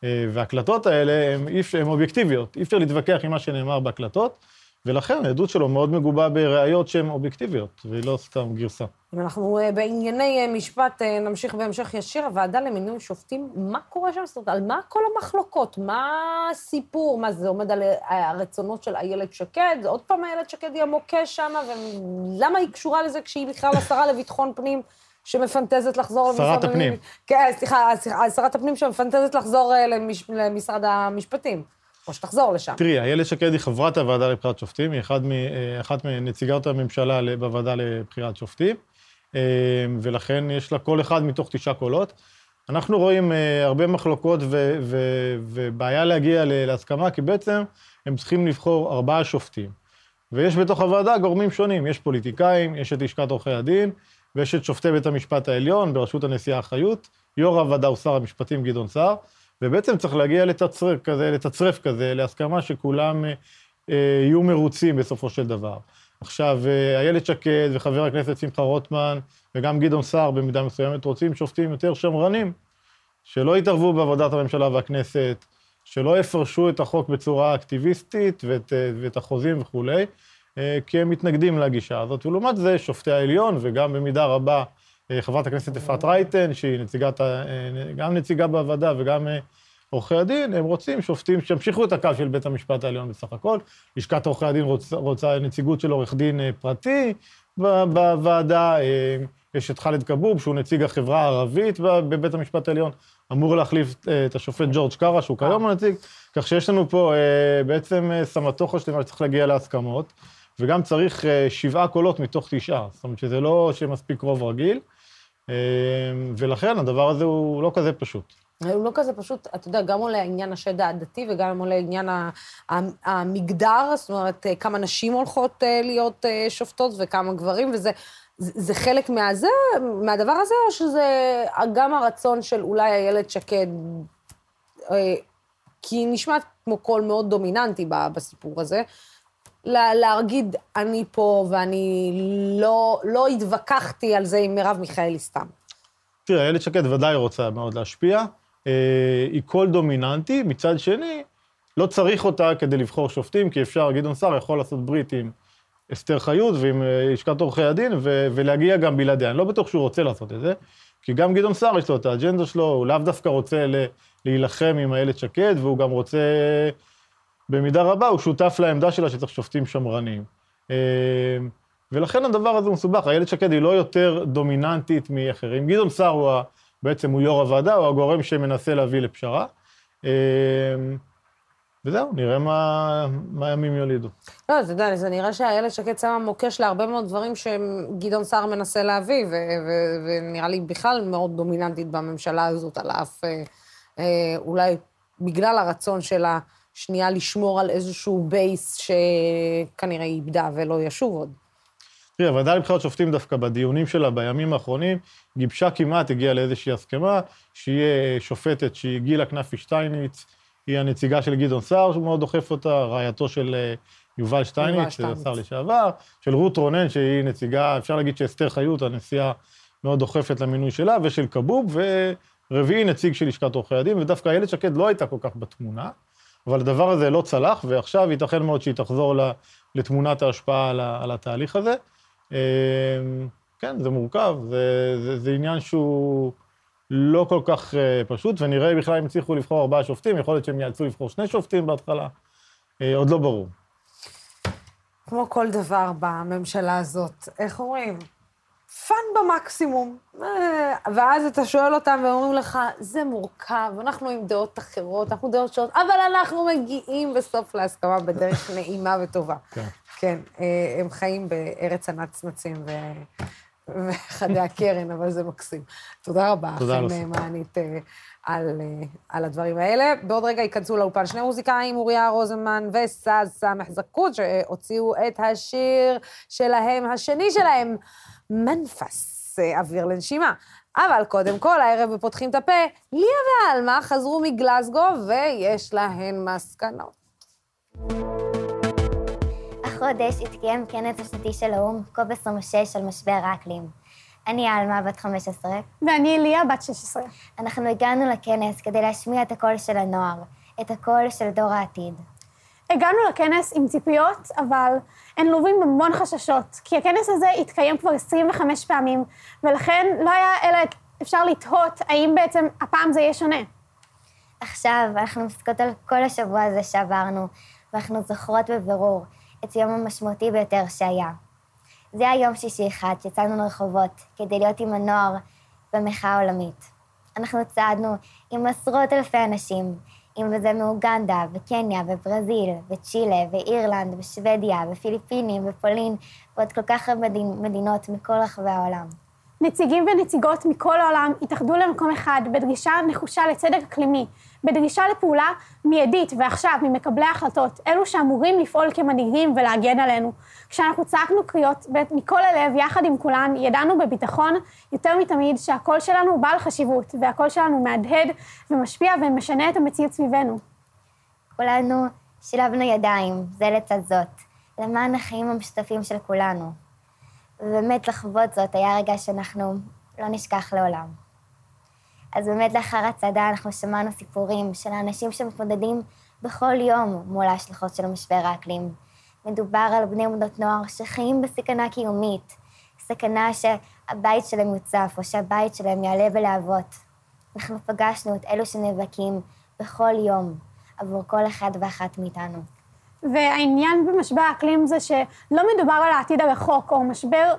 וההקלטות האלה הן אובייקטיביות, אי אפשר להתווכח עם מה שנאמר בהקלטות. ולכן העדות שלו מאוד מגובה בראיות שהן אובייקטיביות, והיא לא סתם גרסה. אם אנחנו אה, בענייני אה, משפט אה, נמשיך בהמשך ישיר, הוועדה למינוי שופטים, מה קורה שם? זאת אומרת, על מה כל המחלוקות? מה הסיפור? מה, זה עומד על הרצונות של איילת שקד? עוד פעם איילת שקד היא המוקש שם, ולמה היא קשורה לזה כשהיא בכלל השרה לביטחון פנים? שמפנטזת לחזור שרת. הפנים. כן, סליחה, שרת הפנים שמפנטזת לחזור למש... למשרד המשפטים, או שתחזור לשם. תראי, איילת שקד היא חברת הוועדה לבחירת שופטים, היא מ, אחת מנציגות הממשלה בוועדה לבחירת שופטים, אה, ולכן יש לה קול אחד מתוך תשעה קולות. אנחנו רואים אה, הרבה מחלוקות ו, ו, ובעיה להגיע להסכמה, כי בעצם הם צריכים לבחור ארבעה שופטים. ויש בתוך הוועדה גורמים שונים, יש פוליטיקאים, יש את לשכת עורכי הדין, ויש את שופטי בית המשפט העליון בראשות הנשיאה חיות, יו"ר הוועדה הוא שר המשפטים גדעון סער, ובעצם צריך להגיע לתצרף כזה, לתצרף כזה, להסכמה שכולם אה, אה, יהיו מרוצים בסופו של דבר. עכשיו, אה, איילת שקד וחבר הכנסת שמחה רוטמן, וגם גדעון סער במידה מסוימת רוצים שופטים יותר שמרנים, שלא יתערבו בעבודת הממשלה והכנסת, שלא יפרשו את החוק בצורה אקטיביסטית ואת, ואת החוזים וכולי, כי הם מתנגדים לגישה הזאת. ולעומת זה, שופטי העליון, וגם במידה רבה חברת הכנסת אפרת רייטן, שהיא נציגת, אה, גם נציגה בוועדה וגם אה, עורכי הדין, הם רוצים שופטים שימשיכו את הקו של בית המשפט העליון בסך הכל. לשכת עורכי הדין רוצה, רוצה נציגות של עורך דין אה, פרטי בוועדה. אה, יש את ח'אלד כבוב, שהוא נציג החברה הערבית בבית המשפט העליון, אמור להחליף אה, את השופט ג'ורג' קארה, שהוא כיום הנציג. כך שיש לנו פה אה, בעצם אה, סמטוחה שלמה שצריך להגיע להסכמות, וגם צריך אה, שבעה קולות מתוך תשעה. זאת אומרת שזה לא שמספיק רוב רגיל, אה, ולכן הדבר הזה הוא לא כזה פשוט. הוא לא כזה פשוט, אתה יודע, גם עולה עניין השד העדתי וגם עולה עניין המגדר, זאת אומרת, אה, כמה נשים הולכות אה, להיות אה, שופטות וכמה גברים, וזה זה, חלק מהזה, מהדבר הזה, או שזה גם הרצון של אולי איילת שקד, כי היא נשמעת כמו קול מאוד דומיננטי בסיפור הזה, לה- להגיד, אני פה ואני לא, לא התווכחתי על זה עם מרב מיכאלי סתם. תראה, איילת שקד ודאי רוצה מאוד להשפיע. אה, היא קול דומיננטי, מצד שני, לא צריך אותה כדי לבחור שופטים, כי אפשר, גדעון סער יכול לעשות ברית עם אסתר חיות ועם אה, לשכת עורכי הדין, ו- ולהגיע גם בלעדיה. אני לא בטוח שהוא רוצה לעשות את זה, כי גם גדעון סער יש לו את האג'נדה שלו, הוא לאו דווקא רוצה ל- להילחם עם איילת שקד, והוא גם רוצה, במידה רבה, הוא שותף לעמדה שלה שצריך שופטים שמרנים. אה, ולכן הדבר הזה מסובך. איילת שקד היא לא יותר דומיננטית מאחרים. גדעון סער הוא בעצם הוא יו"ר הוועדה, הוא הגורם שמנסה להביא לפשרה. אה, וזהו, נראה מה, מה הימים יולידו. לא, אתה יודע, זה נראה שאיילת שקד שמה מוקש להרבה מאוד דברים שגדעון סער מנסה להביא, ונראה לי בכלל מאוד דומיננטית בממשלה הזאת, על אף אה, אה, אולי בגלל הרצון שלה שנייה לשמור על איזשהו בייס שכנראה איבדה ולא ישוב עוד. תראה, הוועדה לבחירת שופטים דווקא בדיונים שלה בימים האחרונים, גיבשה כמעט, הגיעה לאיזושהי הסכמה, שיהיה שופטת שהיא גילה כנפי שטייניץ, היא הנציגה של גדעון סער, שהוא מאוד דוחף אותה, רעייתו של אה, יובל שטייניץ. השר לשעבר, של רות רונן, שהיא נציגה, אפשר להגיד שאסתר חיות, הנשיאה, מאוד דוחפת למינוי שלה, ושל כבוב, ורביעי נציג של לשכת עורכי הדין, ודווקא איילת שקד לא הייתה כל כך בתמונה, אבל הדבר הזה לא צלח, ועכשיו ייתכן מאוד שהיא תחזור לתמונת ההשפעה על, על התהליך הזה. אה, כן, זה מורכב, זה, זה, זה עניין שהוא לא כל כך אה, פשוט, ונראה בכלל אם יצליחו לבחור ארבעה שופטים, יכול להיות שהם יאלצו לבחור שני שופטים בהתחלה, אה, עוד לא ברור. כמו כל דבר בממשלה הזאת, איך אומרים? fun במקסימום. אה, ואז אתה שואל אותם והם אומרים לך, זה מורכב, אנחנו עם דעות אחרות, אנחנו דעות שונות, אבל אנחנו מגיעים בסוף להסכמה בדרך [LAUGHS] נעימה וטובה. כן. כן, אה, הם חיים בארץ הנצנצים ו... וחדי הקרן, אבל זה מקסים. תודה רבה, לך. מענית, אה, על, על הדברים האלה. בעוד רגע ייכנסו לאולפן שני מוזיקאים, אוריה רוזנמן וסאז סמך זקוד, שהוציאו את השיר שלהם, השני שלהם, מנפס, אה, אוויר לנשימה. אבל קודם כל, הערב בפותחים את הפה, ליה ועלמה חזרו מגלזגו ויש להן מסקנות. החודש התקיים כנס השנתי של האו"ם, קוב 26 על משבר האקלים. אני עלמה, בת 15. ואני ליה, בת 16. אנחנו הגענו לכנס כדי להשמיע את הקול של הנוער, את הקול של דור העתיד. הגענו לכנס עם ציפיות, אבל הן לווים בהמון חששות, כי הכנס הזה התקיים כבר 25 פעמים, ולכן לא היה אלא אפשר לתהות האם בעצם הפעם זה יהיה שונה. עכשיו אנחנו מסתכלות על כל השבוע הזה שעברנו, ואנחנו זוכרות בבירור את היום המשמעותי ביותר שהיה. זה היה יום שישי אחד שיצאנו לרחובות כדי להיות עם הנוער במחאה העולמית. אנחנו צעדנו עם עשרות אלפי אנשים, אם זה מאוגנדה, וקניה, וברזיל, וצ'ילה, ואירלנד, ושוודיה, ופיליפינים, ופולין, ועוד כל כך הרבה מדינות מכל רחבי העולם. נציגים ונציגות מכל העולם התאחדו למקום אחד בדרישה נחושה לצדק אקלימי, בדרישה לפעולה מיידית ועכשיו ממקבלי ההחלטות, אלו שאמורים לפעול כמנהיגים ולהגן עלינו. כשאנחנו צעקנו קריאות מכל הלב, יחד עם כולן, ידענו בביטחון יותר מתמיד שהקול שלנו בעל חשיבות, והקול שלנו מהדהד ומשפיע ומשנה את המציאות סביבנו. כולנו שילבנו ידיים, זה לצד זאת, למען החיים המשותפים של כולנו. ובאמת לחוות זאת היה רגע שאנחנו לא נשכח לעולם. אז באמת לאחר הצעדה אנחנו שמענו סיפורים של האנשים שמתמודדים בכל יום מול ההשלכות של משבר האקלים. מדובר על בני ובנות נוער שחיים בסכנה קיומית, סכנה שהבית שלהם יוצף או שהבית שלהם יעלה בלהבות. אנחנו פגשנו את אלו שנאבקים בכל יום עבור כל אחד ואחת מאיתנו. והעניין במשבר האקלים זה שלא מדובר על העתיד הרחוק, או משבר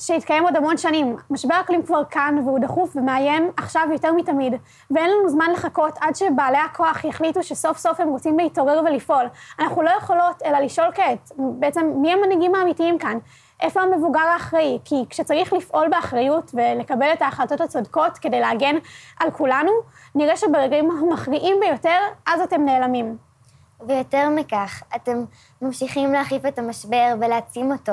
שהתקיים עוד המון שנים. משבר האקלים כבר כאן, והוא דחוף ומאיים עכשיו יותר מתמיד. ואין לנו זמן לחכות עד שבעלי הכוח יחליטו שסוף סוף הם רוצים להתעורר ולפעול. אנחנו לא יכולות אלא לשאול כעת, בעצם, מי המנהיגים האמיתיים כאן? איפה המבוגר האחראי? כי כשצריך לפעול באחריות ולקבל את ההחלטות הצודקות כדי להגן על כולנו, נראה שברגעים המכריעים ביותר, אז אתם נעלמים. ויותר מכך, אתם ממשיכים להחליף את המשבר ולהעצים אותו,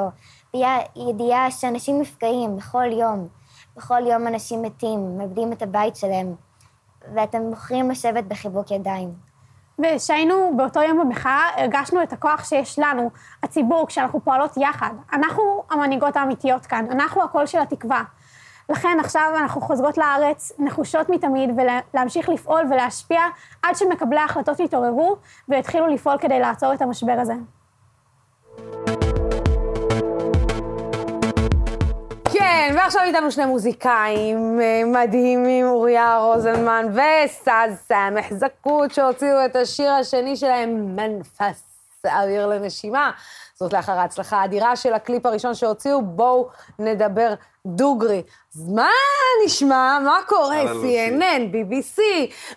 בידיעה שאנשים נפגעים בכל יום. בכל יום אנשים מתים, מאבדים את הבית שלהם, ואתם בוחרים לשבת בחיבוק ידיים. וכשהיינו באותו יום במחאה, הרגשנו את הכוח שיש לנו, הציבור, כשאנחנו פועלות יחד. אנחנו המנהיגות האמיתיות כאן, אנחנו הקול של התקווה. לכן עכשיו אנחנו חוזרות לארץ נחושות מתמיד ולהמשיך לפעול ולהשפיע עד שמקבלי ההחלטות יתעוררו ויתחילו לפעול כדי לעצור את המשבר הזה. כן, ועכשיו איתנו שני מוזיקאים אה, מדהימים, אוריה רוזנמן וסאז סמך זקות, שהוציאו את השיר השני שלהם, מנפס אוויר לנשימה. זאת לאחר ההצלחה האדירה של הקליפ הראשון שהוציאו, בואו נדבר דוגרי. אז מה נשמע? מה קורה? CNN, BBC,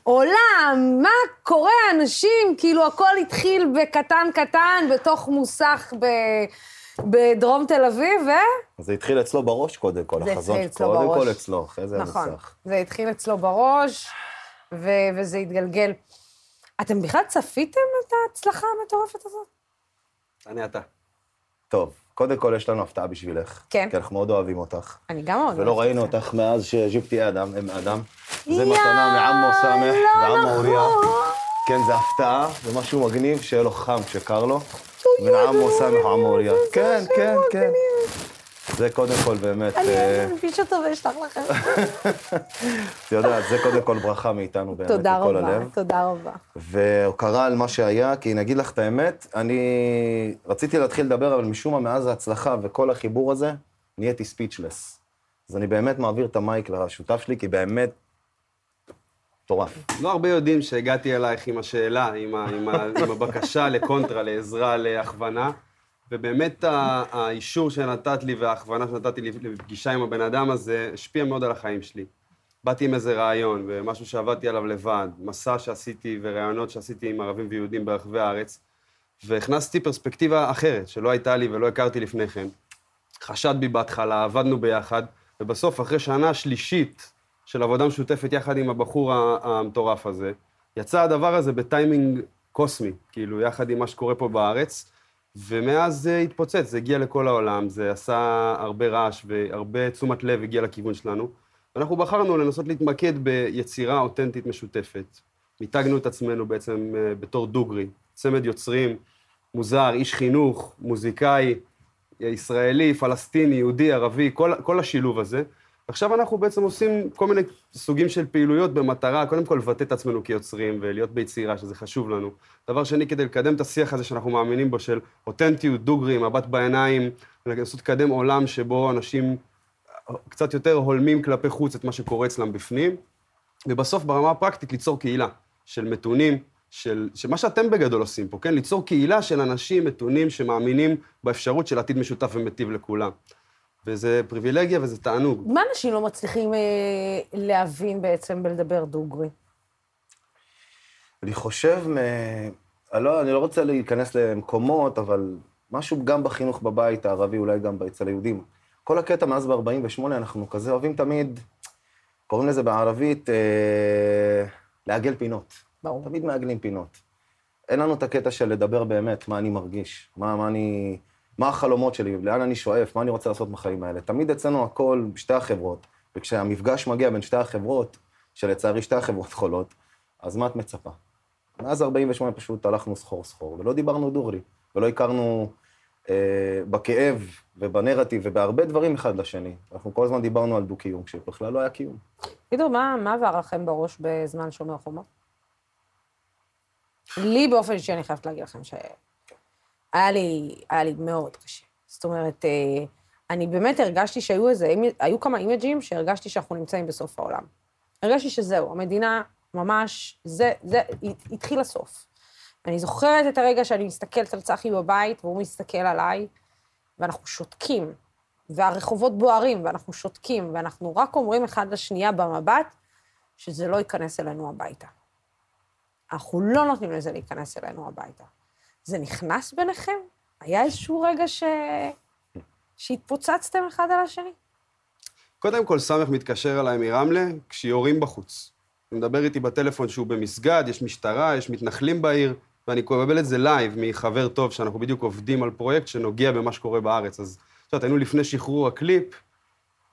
עולם, מה קורה? אנשים, כאילו הכל התחיל בקטן קטן, בתוך מוסך ב... בדרום תל אביב, ו... זה התחיל אצלו בראש קודם כל, זה החזון. התחיל אצלו בראש. קודם כל אצלו, אחרי זה נכון. המסך. זה התחיל אצלו בראש, ו... וזה התגלגל. אתם בכלל צפיתם את ההצלחה המטורפת הזאת? אני אתה. טוב, קודם כל יש לנו הפתעה בשבילך. כן. כי אנחנו מאוד אוהבים אותך. אני גם מאוד ולא ראינו. אותך מאז שג'יפתי אדם, אם אדם. זה מתנה מעמו סמך לא ועמו אוריה. נכון. כן, זה הפתעה, זה משהו מגניב, שיהיה לו חם כשקר לו. מן עמו סמך אוריה. כן, כן, כן. זה קודם כל באמת, אני אלביש אותו ואשלח לכם. [LAUGHS] את יודעת, זה קודם כל ברכה מאיתנו באמת, תודה מכל רבה, הלב. תודה רבה. והוקרה על מה שהיה, כי נגיד לך את האמת, אני רציתי להתחיל לדבר, אבל משום מה, מאז ההצלחה וכל החיבור הזה, נהייתי ספיצ'לס. אז אני באמת מעביר את המייק לשותף שלי, כי באמת, מטורף. לא הרבה יודעים שהגעתי אלייך עם השאלה, עם, ה, עם, ה, עם הבקשה לקונטרה, לעזרה, להכוונה, ובאמת האישור שנתת לי וההכוונה שנתתי לפגישה עם הבן אדם הזה, השפיע מאוד על החיים שלי. באתי עם איזה רעיון, ומשהו שעבדתי עליו לבד, מסע שעשיתי וראיונות שעשיתי עם ערבים ויהודים ברחבי הארץ, והכנסתי פרספקטיבה אחרת, שלא הייתה לי ולא הכרתי לפני כן. חשד בי בהתחלה, עבדנו ביחד, ובסוף, אחרי שנה שלישית של עבודה משותפת יחד עם הבחור המטורף הזה, יצא הדבר הזה בטיימינג קוסמי, כאילו, יחד עם מה שקורה פה בארץ, ומאז זה התפוצץ, זה הגיע לכל העולם, זה עשה הרבה רעש והרבה תשומת לב הגיע לכיוון שלנו, ואנחנו בחרנו לנסות להתמקד ביצירה אותנטית משותפת. מיתגנו את עצמנו בעצם אה, בתור דוגרי, צמד יוצרים, מוזר, איש חינוך, מוזיקאי, ישראלי, פלסטיני, יהודי, ערבי, כל, כל השילוב הזה. עכשיו אנחנו בעצם עושים כל מיני סוגים של פעילויות במטרה, קודם כל לבטא את עצמנו כיוצרים ולהיות ביצירה, שזה חשוב לנו. דבר שני, כדי לקדם את השיח הזה שאנחנו מאמינים בו, של אותנטיות, דוגרי, מבט בעיניים, לנסות לקדם עולם שבו אנשים קצת יותר הולמים כלפי חוץ את מה שקורה אצלם בפנים, ובסוף ברמה הפרקטית ליצור קהילה של מתונים, של, של מה שאתם בגדול עושים פה, כן? ליצור קהילה של אנשים מתונים שמאמינים באפשרות של עתיד משותף ומיטיב לכולם. וזה פריבילגיה וזה תענוג. מה אנשים לא מצליחים אה, להבין בעצם בלדבר דוגרי? אני חושב, מ... אני, לא, אני לא רוצה להיכנס למקומות, אבל משהו גם בחינוך בבית הערבי, אולי גם אצל היהודים. כל הקטע מאז ב-48, אנחנו כזה אוהבים תמיד, קוראים לזה בערבית, אה, לעגל פינות. ברור. תמיד מעגלים פינות. אין לנו את הקטע של לדבר באמת, מה אני מרגיש, מה, מה אני... מה החלומות שלי, לאן אני שואף, מה אני רוצה לעשות בחיים האלה. תמיד אצלנו הכל בשתי החברות, וכשהמפגש מגיע בין שתי החברות, שלצערי שתי החברות [LAUGHS] חולות, אז מה את מצפה? מאז 48 פשוט הלכנו סחור-סחור, ולא דיברנו דוגרי, ולא הכרנו אה, בכאב ובנרטיב ובהרבה דברים אחד לשני. אנחנו כל הזמן דיברנו על דו-קיום, כשבכלל לא היה קיום. תגידו, מה מה עבר לכם בראש בזמן שומר חומות? לי באופן אישי, אני חייבת להגיד לכם שהיה לי, היה לי מאוד קשה. זאת אומרת, אה, אני באמת הרגשתי שהיו איזה, היו כמה אימג'ים שהרגשתי שאנחנו נמצאים בסוף העולם. הרגשתי שזהו, המדינה ממש, זה, זה, התחיל הסוף. אני זוכרת את הרגע שאני מסתכלת על צחי בבית, והוא מסתכל עליי, ואנחנו שותקים, והרחובות בוערים, ואנחנו שותקים, ואנחנו רק אומרים אחד לשנייה במבט, שזה לא ייכנס אלינו הביתה. אנחנו לא נותנים לזה להיכנס אלינו הביתה. זה נכנס ביניכם? היה איזשהו רגע ש... שהתפוצצתם אחד על השני? קודם כל, סמך מתקשר אליי מרמלה כשיורים בחוץ. הוא מדבר איתי בטלפון שהוא במסגד, יש משטרה, יש מתנחלים בעיר, ואני מקבל את זה live מחבר טוב, שאנחנו בדיוק עובדים על פרויקט שנוגע במה שקורה בארץ. אז את יודעת, היינו לפני שחרור הקליפ,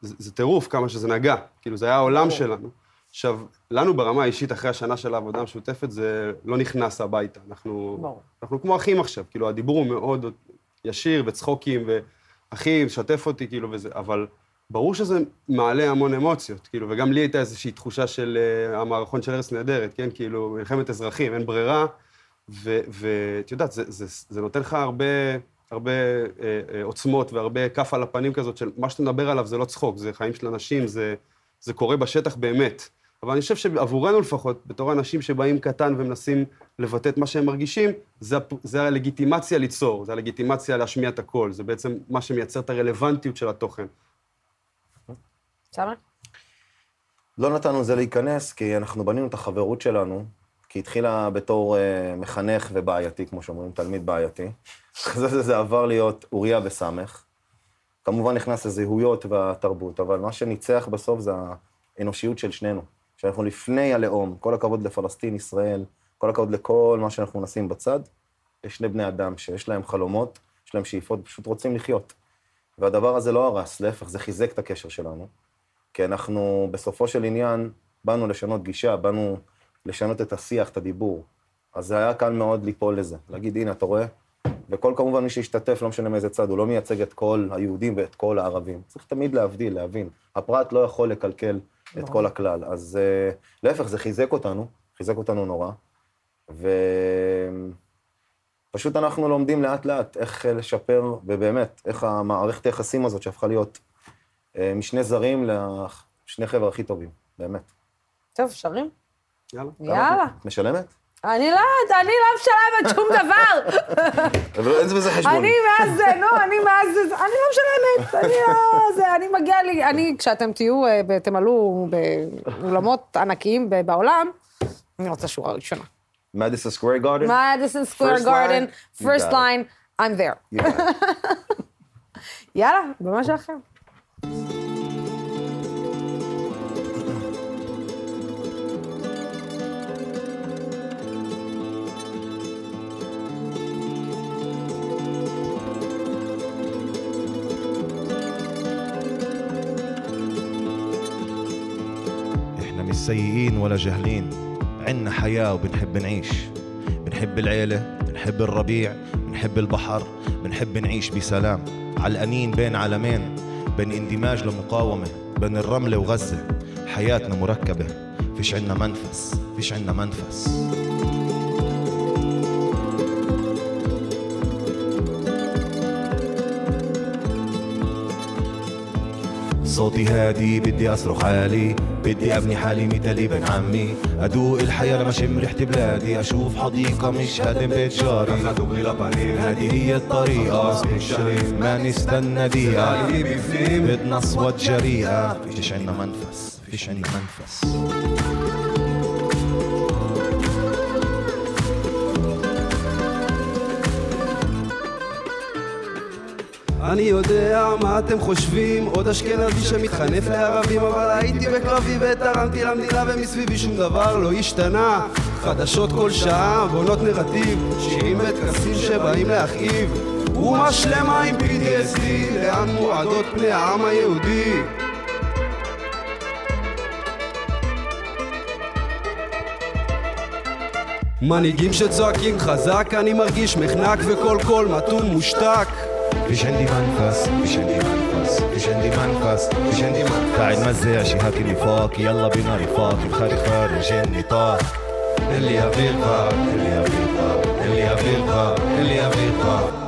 זה, זה טירוף כמה שזה נגע, כאילו, זה היה העולם שלנו. עכשיו, לנו ברמה האישית, אחרי השנה של העבודה המשותפת, זה לא נכנס הביתה. אנחנו, ברור. אנחנו כמו אחים עכשיו, כאילו, הדיבור הוא מאוד ישיר וצחוקים, ואחי, שתף אותי, כאילו, וזה, אבל ברור שזה מעלה המון אמוציות, כאילו, וגם לי הייתה איזושהי תחושה של uh, המערכון של ארץ נהדרת, כן? כאילו, מלחמת אזרחים, אין ברירה, ואת יודעת, זה, זה, זה נותן לך הרבה, הרבה אה, אה, עוצמות והרבה כף על הפנים כזאת של מה שאתה מדבר עליו זה לא צחוק, זה חיים של אנשים, זה, זה קורה בשטח באמת. אבל אני חושב שעבורנו לפחות, בתור אנשים שבאים קטן ומנסים לבטא את מה שהם מרגישים, זה, זה הלגיטימציה ליצור, זה הלגיטימציה להשמיע את הקול, זה בעצם מה שמייצר את הרלוונטיות של התוכן. סמר? לא נתנו לזה להיכנס, כי אנחנו בנינו את החברות שלנו, כי התחילה בתור uh, מחנך ובעייתי, כמו שאומרים, תלמיד בעייתי. [LAUGHS] אחרי זה זה עבר להיות אוריה וסמך. כמובן נכנס הזהויות והתרבות, אבל מה שניצח בסוף זה האנושיות של שנינו. שאנחנו לפני הלאום, כל הכבוד לפלסטין, ישראל, כל הכבוד לכל מה שאנחנו נשים בצד, יש שני בני אדם שיש להם חלומות, יש להם שאיפות, פשוט רוצים לחיות. והדבר הזה לא הרס, להפך, זה חיזק את הקשר שלנו. כי אנחנו, בסופו של עניין, באנו לשנות גישה, באנו לשנות את השיח, את הדיבור. אז זה היה קל מאוד ליפול לזה, להגיד, הנה, אתה רואה? וכל כמובן מי שהשתתף, לא משנה מאיזה צד, הוא לא מייצג את כל היהודים ואת כל הערבים. צריך תמיד להבדיל, להבין. הפרט לא יכול לקלקל את כל הכלל. אז uh, להפך, זה חיזק אותנו, חיזק אותנו נורא. ופשוט אנחנו לומדים לאט-לאט איך לשפר, ובאמת, איך המערכת היחסים הזאת שהפכה להיות uh, משני זרים לשני חבר'ה הכי טובים, באמת. טוב, שרים? יאללה. יאללה. את משלמת? אני לא, אני לא משלמת שום דבר. אבל אין בזה חשבון. אני מאז זה, נו, אני מאז זה, אני לא משלמת, אני לא, זה, אני מגיע לי, אני, כשאתם תהיו, אה, תמלאו באולמות ענקיים בעולם, אני רוצה שורה ראשונה. מדיסון סקוויר גארדן? מדיסון סקוויר גארדן, first it. line, I'm there. יאללה, [LAUGHS] במה שלכם. سيئين ولا جاهلين عنا حياة وبنحب نعيش. بنحب العيلة بنحب الربيع بنحب البحر بنحب نعيش بسلام. علقانين بين عالمين بين اندماج لمقاومة بين الرملة وغزة. حياتنا مركبة فيش عنا منفس فيش عنا منفس. صوتي هادي بدي أصرخ عالي بدي أبني حالي مثل ابن عمي. أدوق الحياة لما شم ريحة بلادي أشوف حديقة مش هدم بيت جاري. هذه هي الطريقة. ما نستنى دقيقة. بدنا أصوات جريئة. فيش عنا منفس فيش عنا منفس. אני יודע מה אתם חושבים, עוד אשכנזי שמתחנף לערבים אבל הייתי בקרבי ותרמתי למדינה ומסביבי שום דבר לא השתנה. חדשות כל שעה, בונות נרטיב, שירים וטקסים שבאים להכאיב. אומה שלמה עם PTSD, לאן מועדות פני העם היהודי? מנהיגים שצועקים חזק, אני מרגיש מחנק וכל קול מתון מושתק فيش عندي منفس فيش عندي منفس فيش عندي منفس فيش عندي منفس. قاعد مزع شي هاكي نفاق يلا بينا رفاق الخارج خارج النطاق اللي يبي الغاب اللي يبي الغاب اللي يبي الغاب اللي يبي الغاب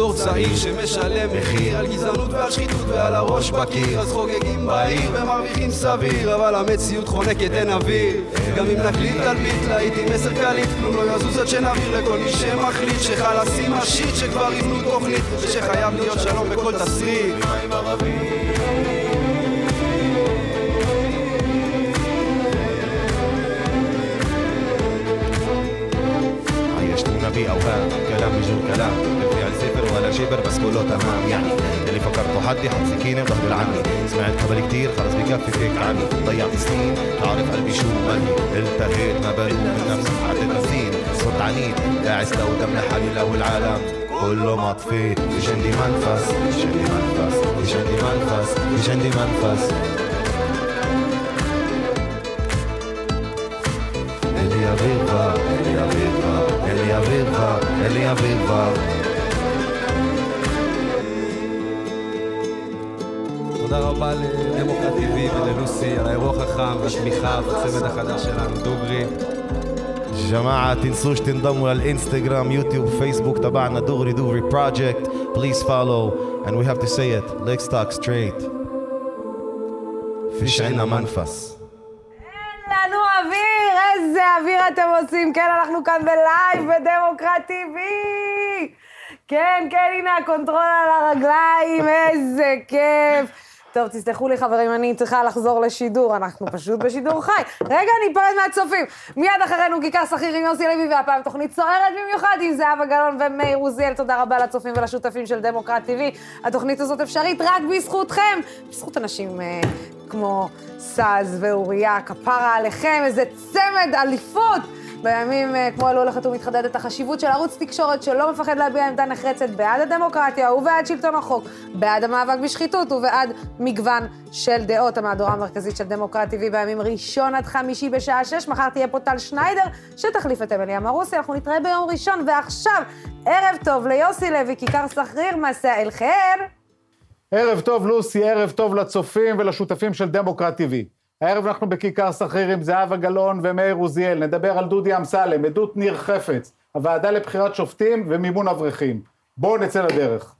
דור צעיר שמשלם מחיר. על גזענות ועל שחיתות ועל הראש בקיר. אז חוגגים בעיר ומרוויחים סביר אבל המציאות חונקת אין אוויר. גם אם נקליט תלמיד להיט עם מסר קליט כלום לא יזוז עד שנעביר לכל מי שמחליט. שחלסים השיט שכבר יבנו תוכנית ושחייב להיות שלום בכל תסריט. Yeah. كلام بجور كلام بالفعل صفر ولا شبر بس كله تمام. يعني اللي فكرته حدي حط سكينة بظهر عني سمعت خبر كتير خلص بكفي فيك عني ضيعت سنين. تعرف قلبي شو مالي التهيت ما بلوم من نفسي عدت سنين صرت عنيد. قاعد استودم لحالي لو العالم. كله مطفي. فيش عندي منفس. فيش عندي منفس. فيش عندي منفس. فيش عندي منفس. اللي يبيضها اللي يبيضها. اللي يبيضها اللي يبيضها תודה רבה לדמוקרט TV וללוסי על האירוע חכם והתמיכה בצמד החדש שלנו, דוגרי. جماعة تنسوش تنضموا للإنستغرام يوتيوب فيسبوك تبعنا دغري دغري project please follow and we have to say it let's talk straight فيش عنا منفس אתם עושים. כן, אנחנו כאן ב live בדמוקרט TV. כן, כן, הנה ה control על הרגליים, איזה כיף. טוב, תסלחו לי חברים, אני צריכה לחזור לשידור, אנחנו פשוט בשידור חי. רגע, ניפרד מהצופים. מיד אחרינו כיכר שכיר עם יוסי לוי, והפעם תוכנית סוערת במיוחד עם זהבה גלאון ומאיר עוזיאל. תודה רבה לצופים ולשותפים של דמוקרט TV. התוכנית הזאת אפשרית רק בזכותכם, בזכות אנשים אה, כמו סאז ואוריה, כפרה עליכם, איזה צמד אליפות. בימים אה, כמו אלו הולכת ומתחדדת החשיבות של ערוץ תקשורת שלא מפחד להביע עמדה נחרצת בעד הדמוקרטיה ובעד שלטון החוק, בעד המאבק בשחיתות ובעד מגוון של דעות. המהדורה המרכזית של דמוקרט TV בימים ראשון עד חמישי בשעה שש. מחר תהיה פה טל שניידר, שתחליף את אמילי אמרוסי. אנחנו נתראה ביום ראשון, ועכשיו, ערב טוב ליוסי לוי, כיכר סחריר, מסע אל חיר. ערב טוב, לוסי, ערב טוב לצופים ולשותפים של דמוקרט TV. הערב אנחנו בכיכר סחריר עם זהבה גלאון ומאיר עוזיאל. נדבר על דודי אמסלם, עדות ניר חפץ, הוועדה לבחירת שופטים ומימון אברכים. בואו נצא לדרך.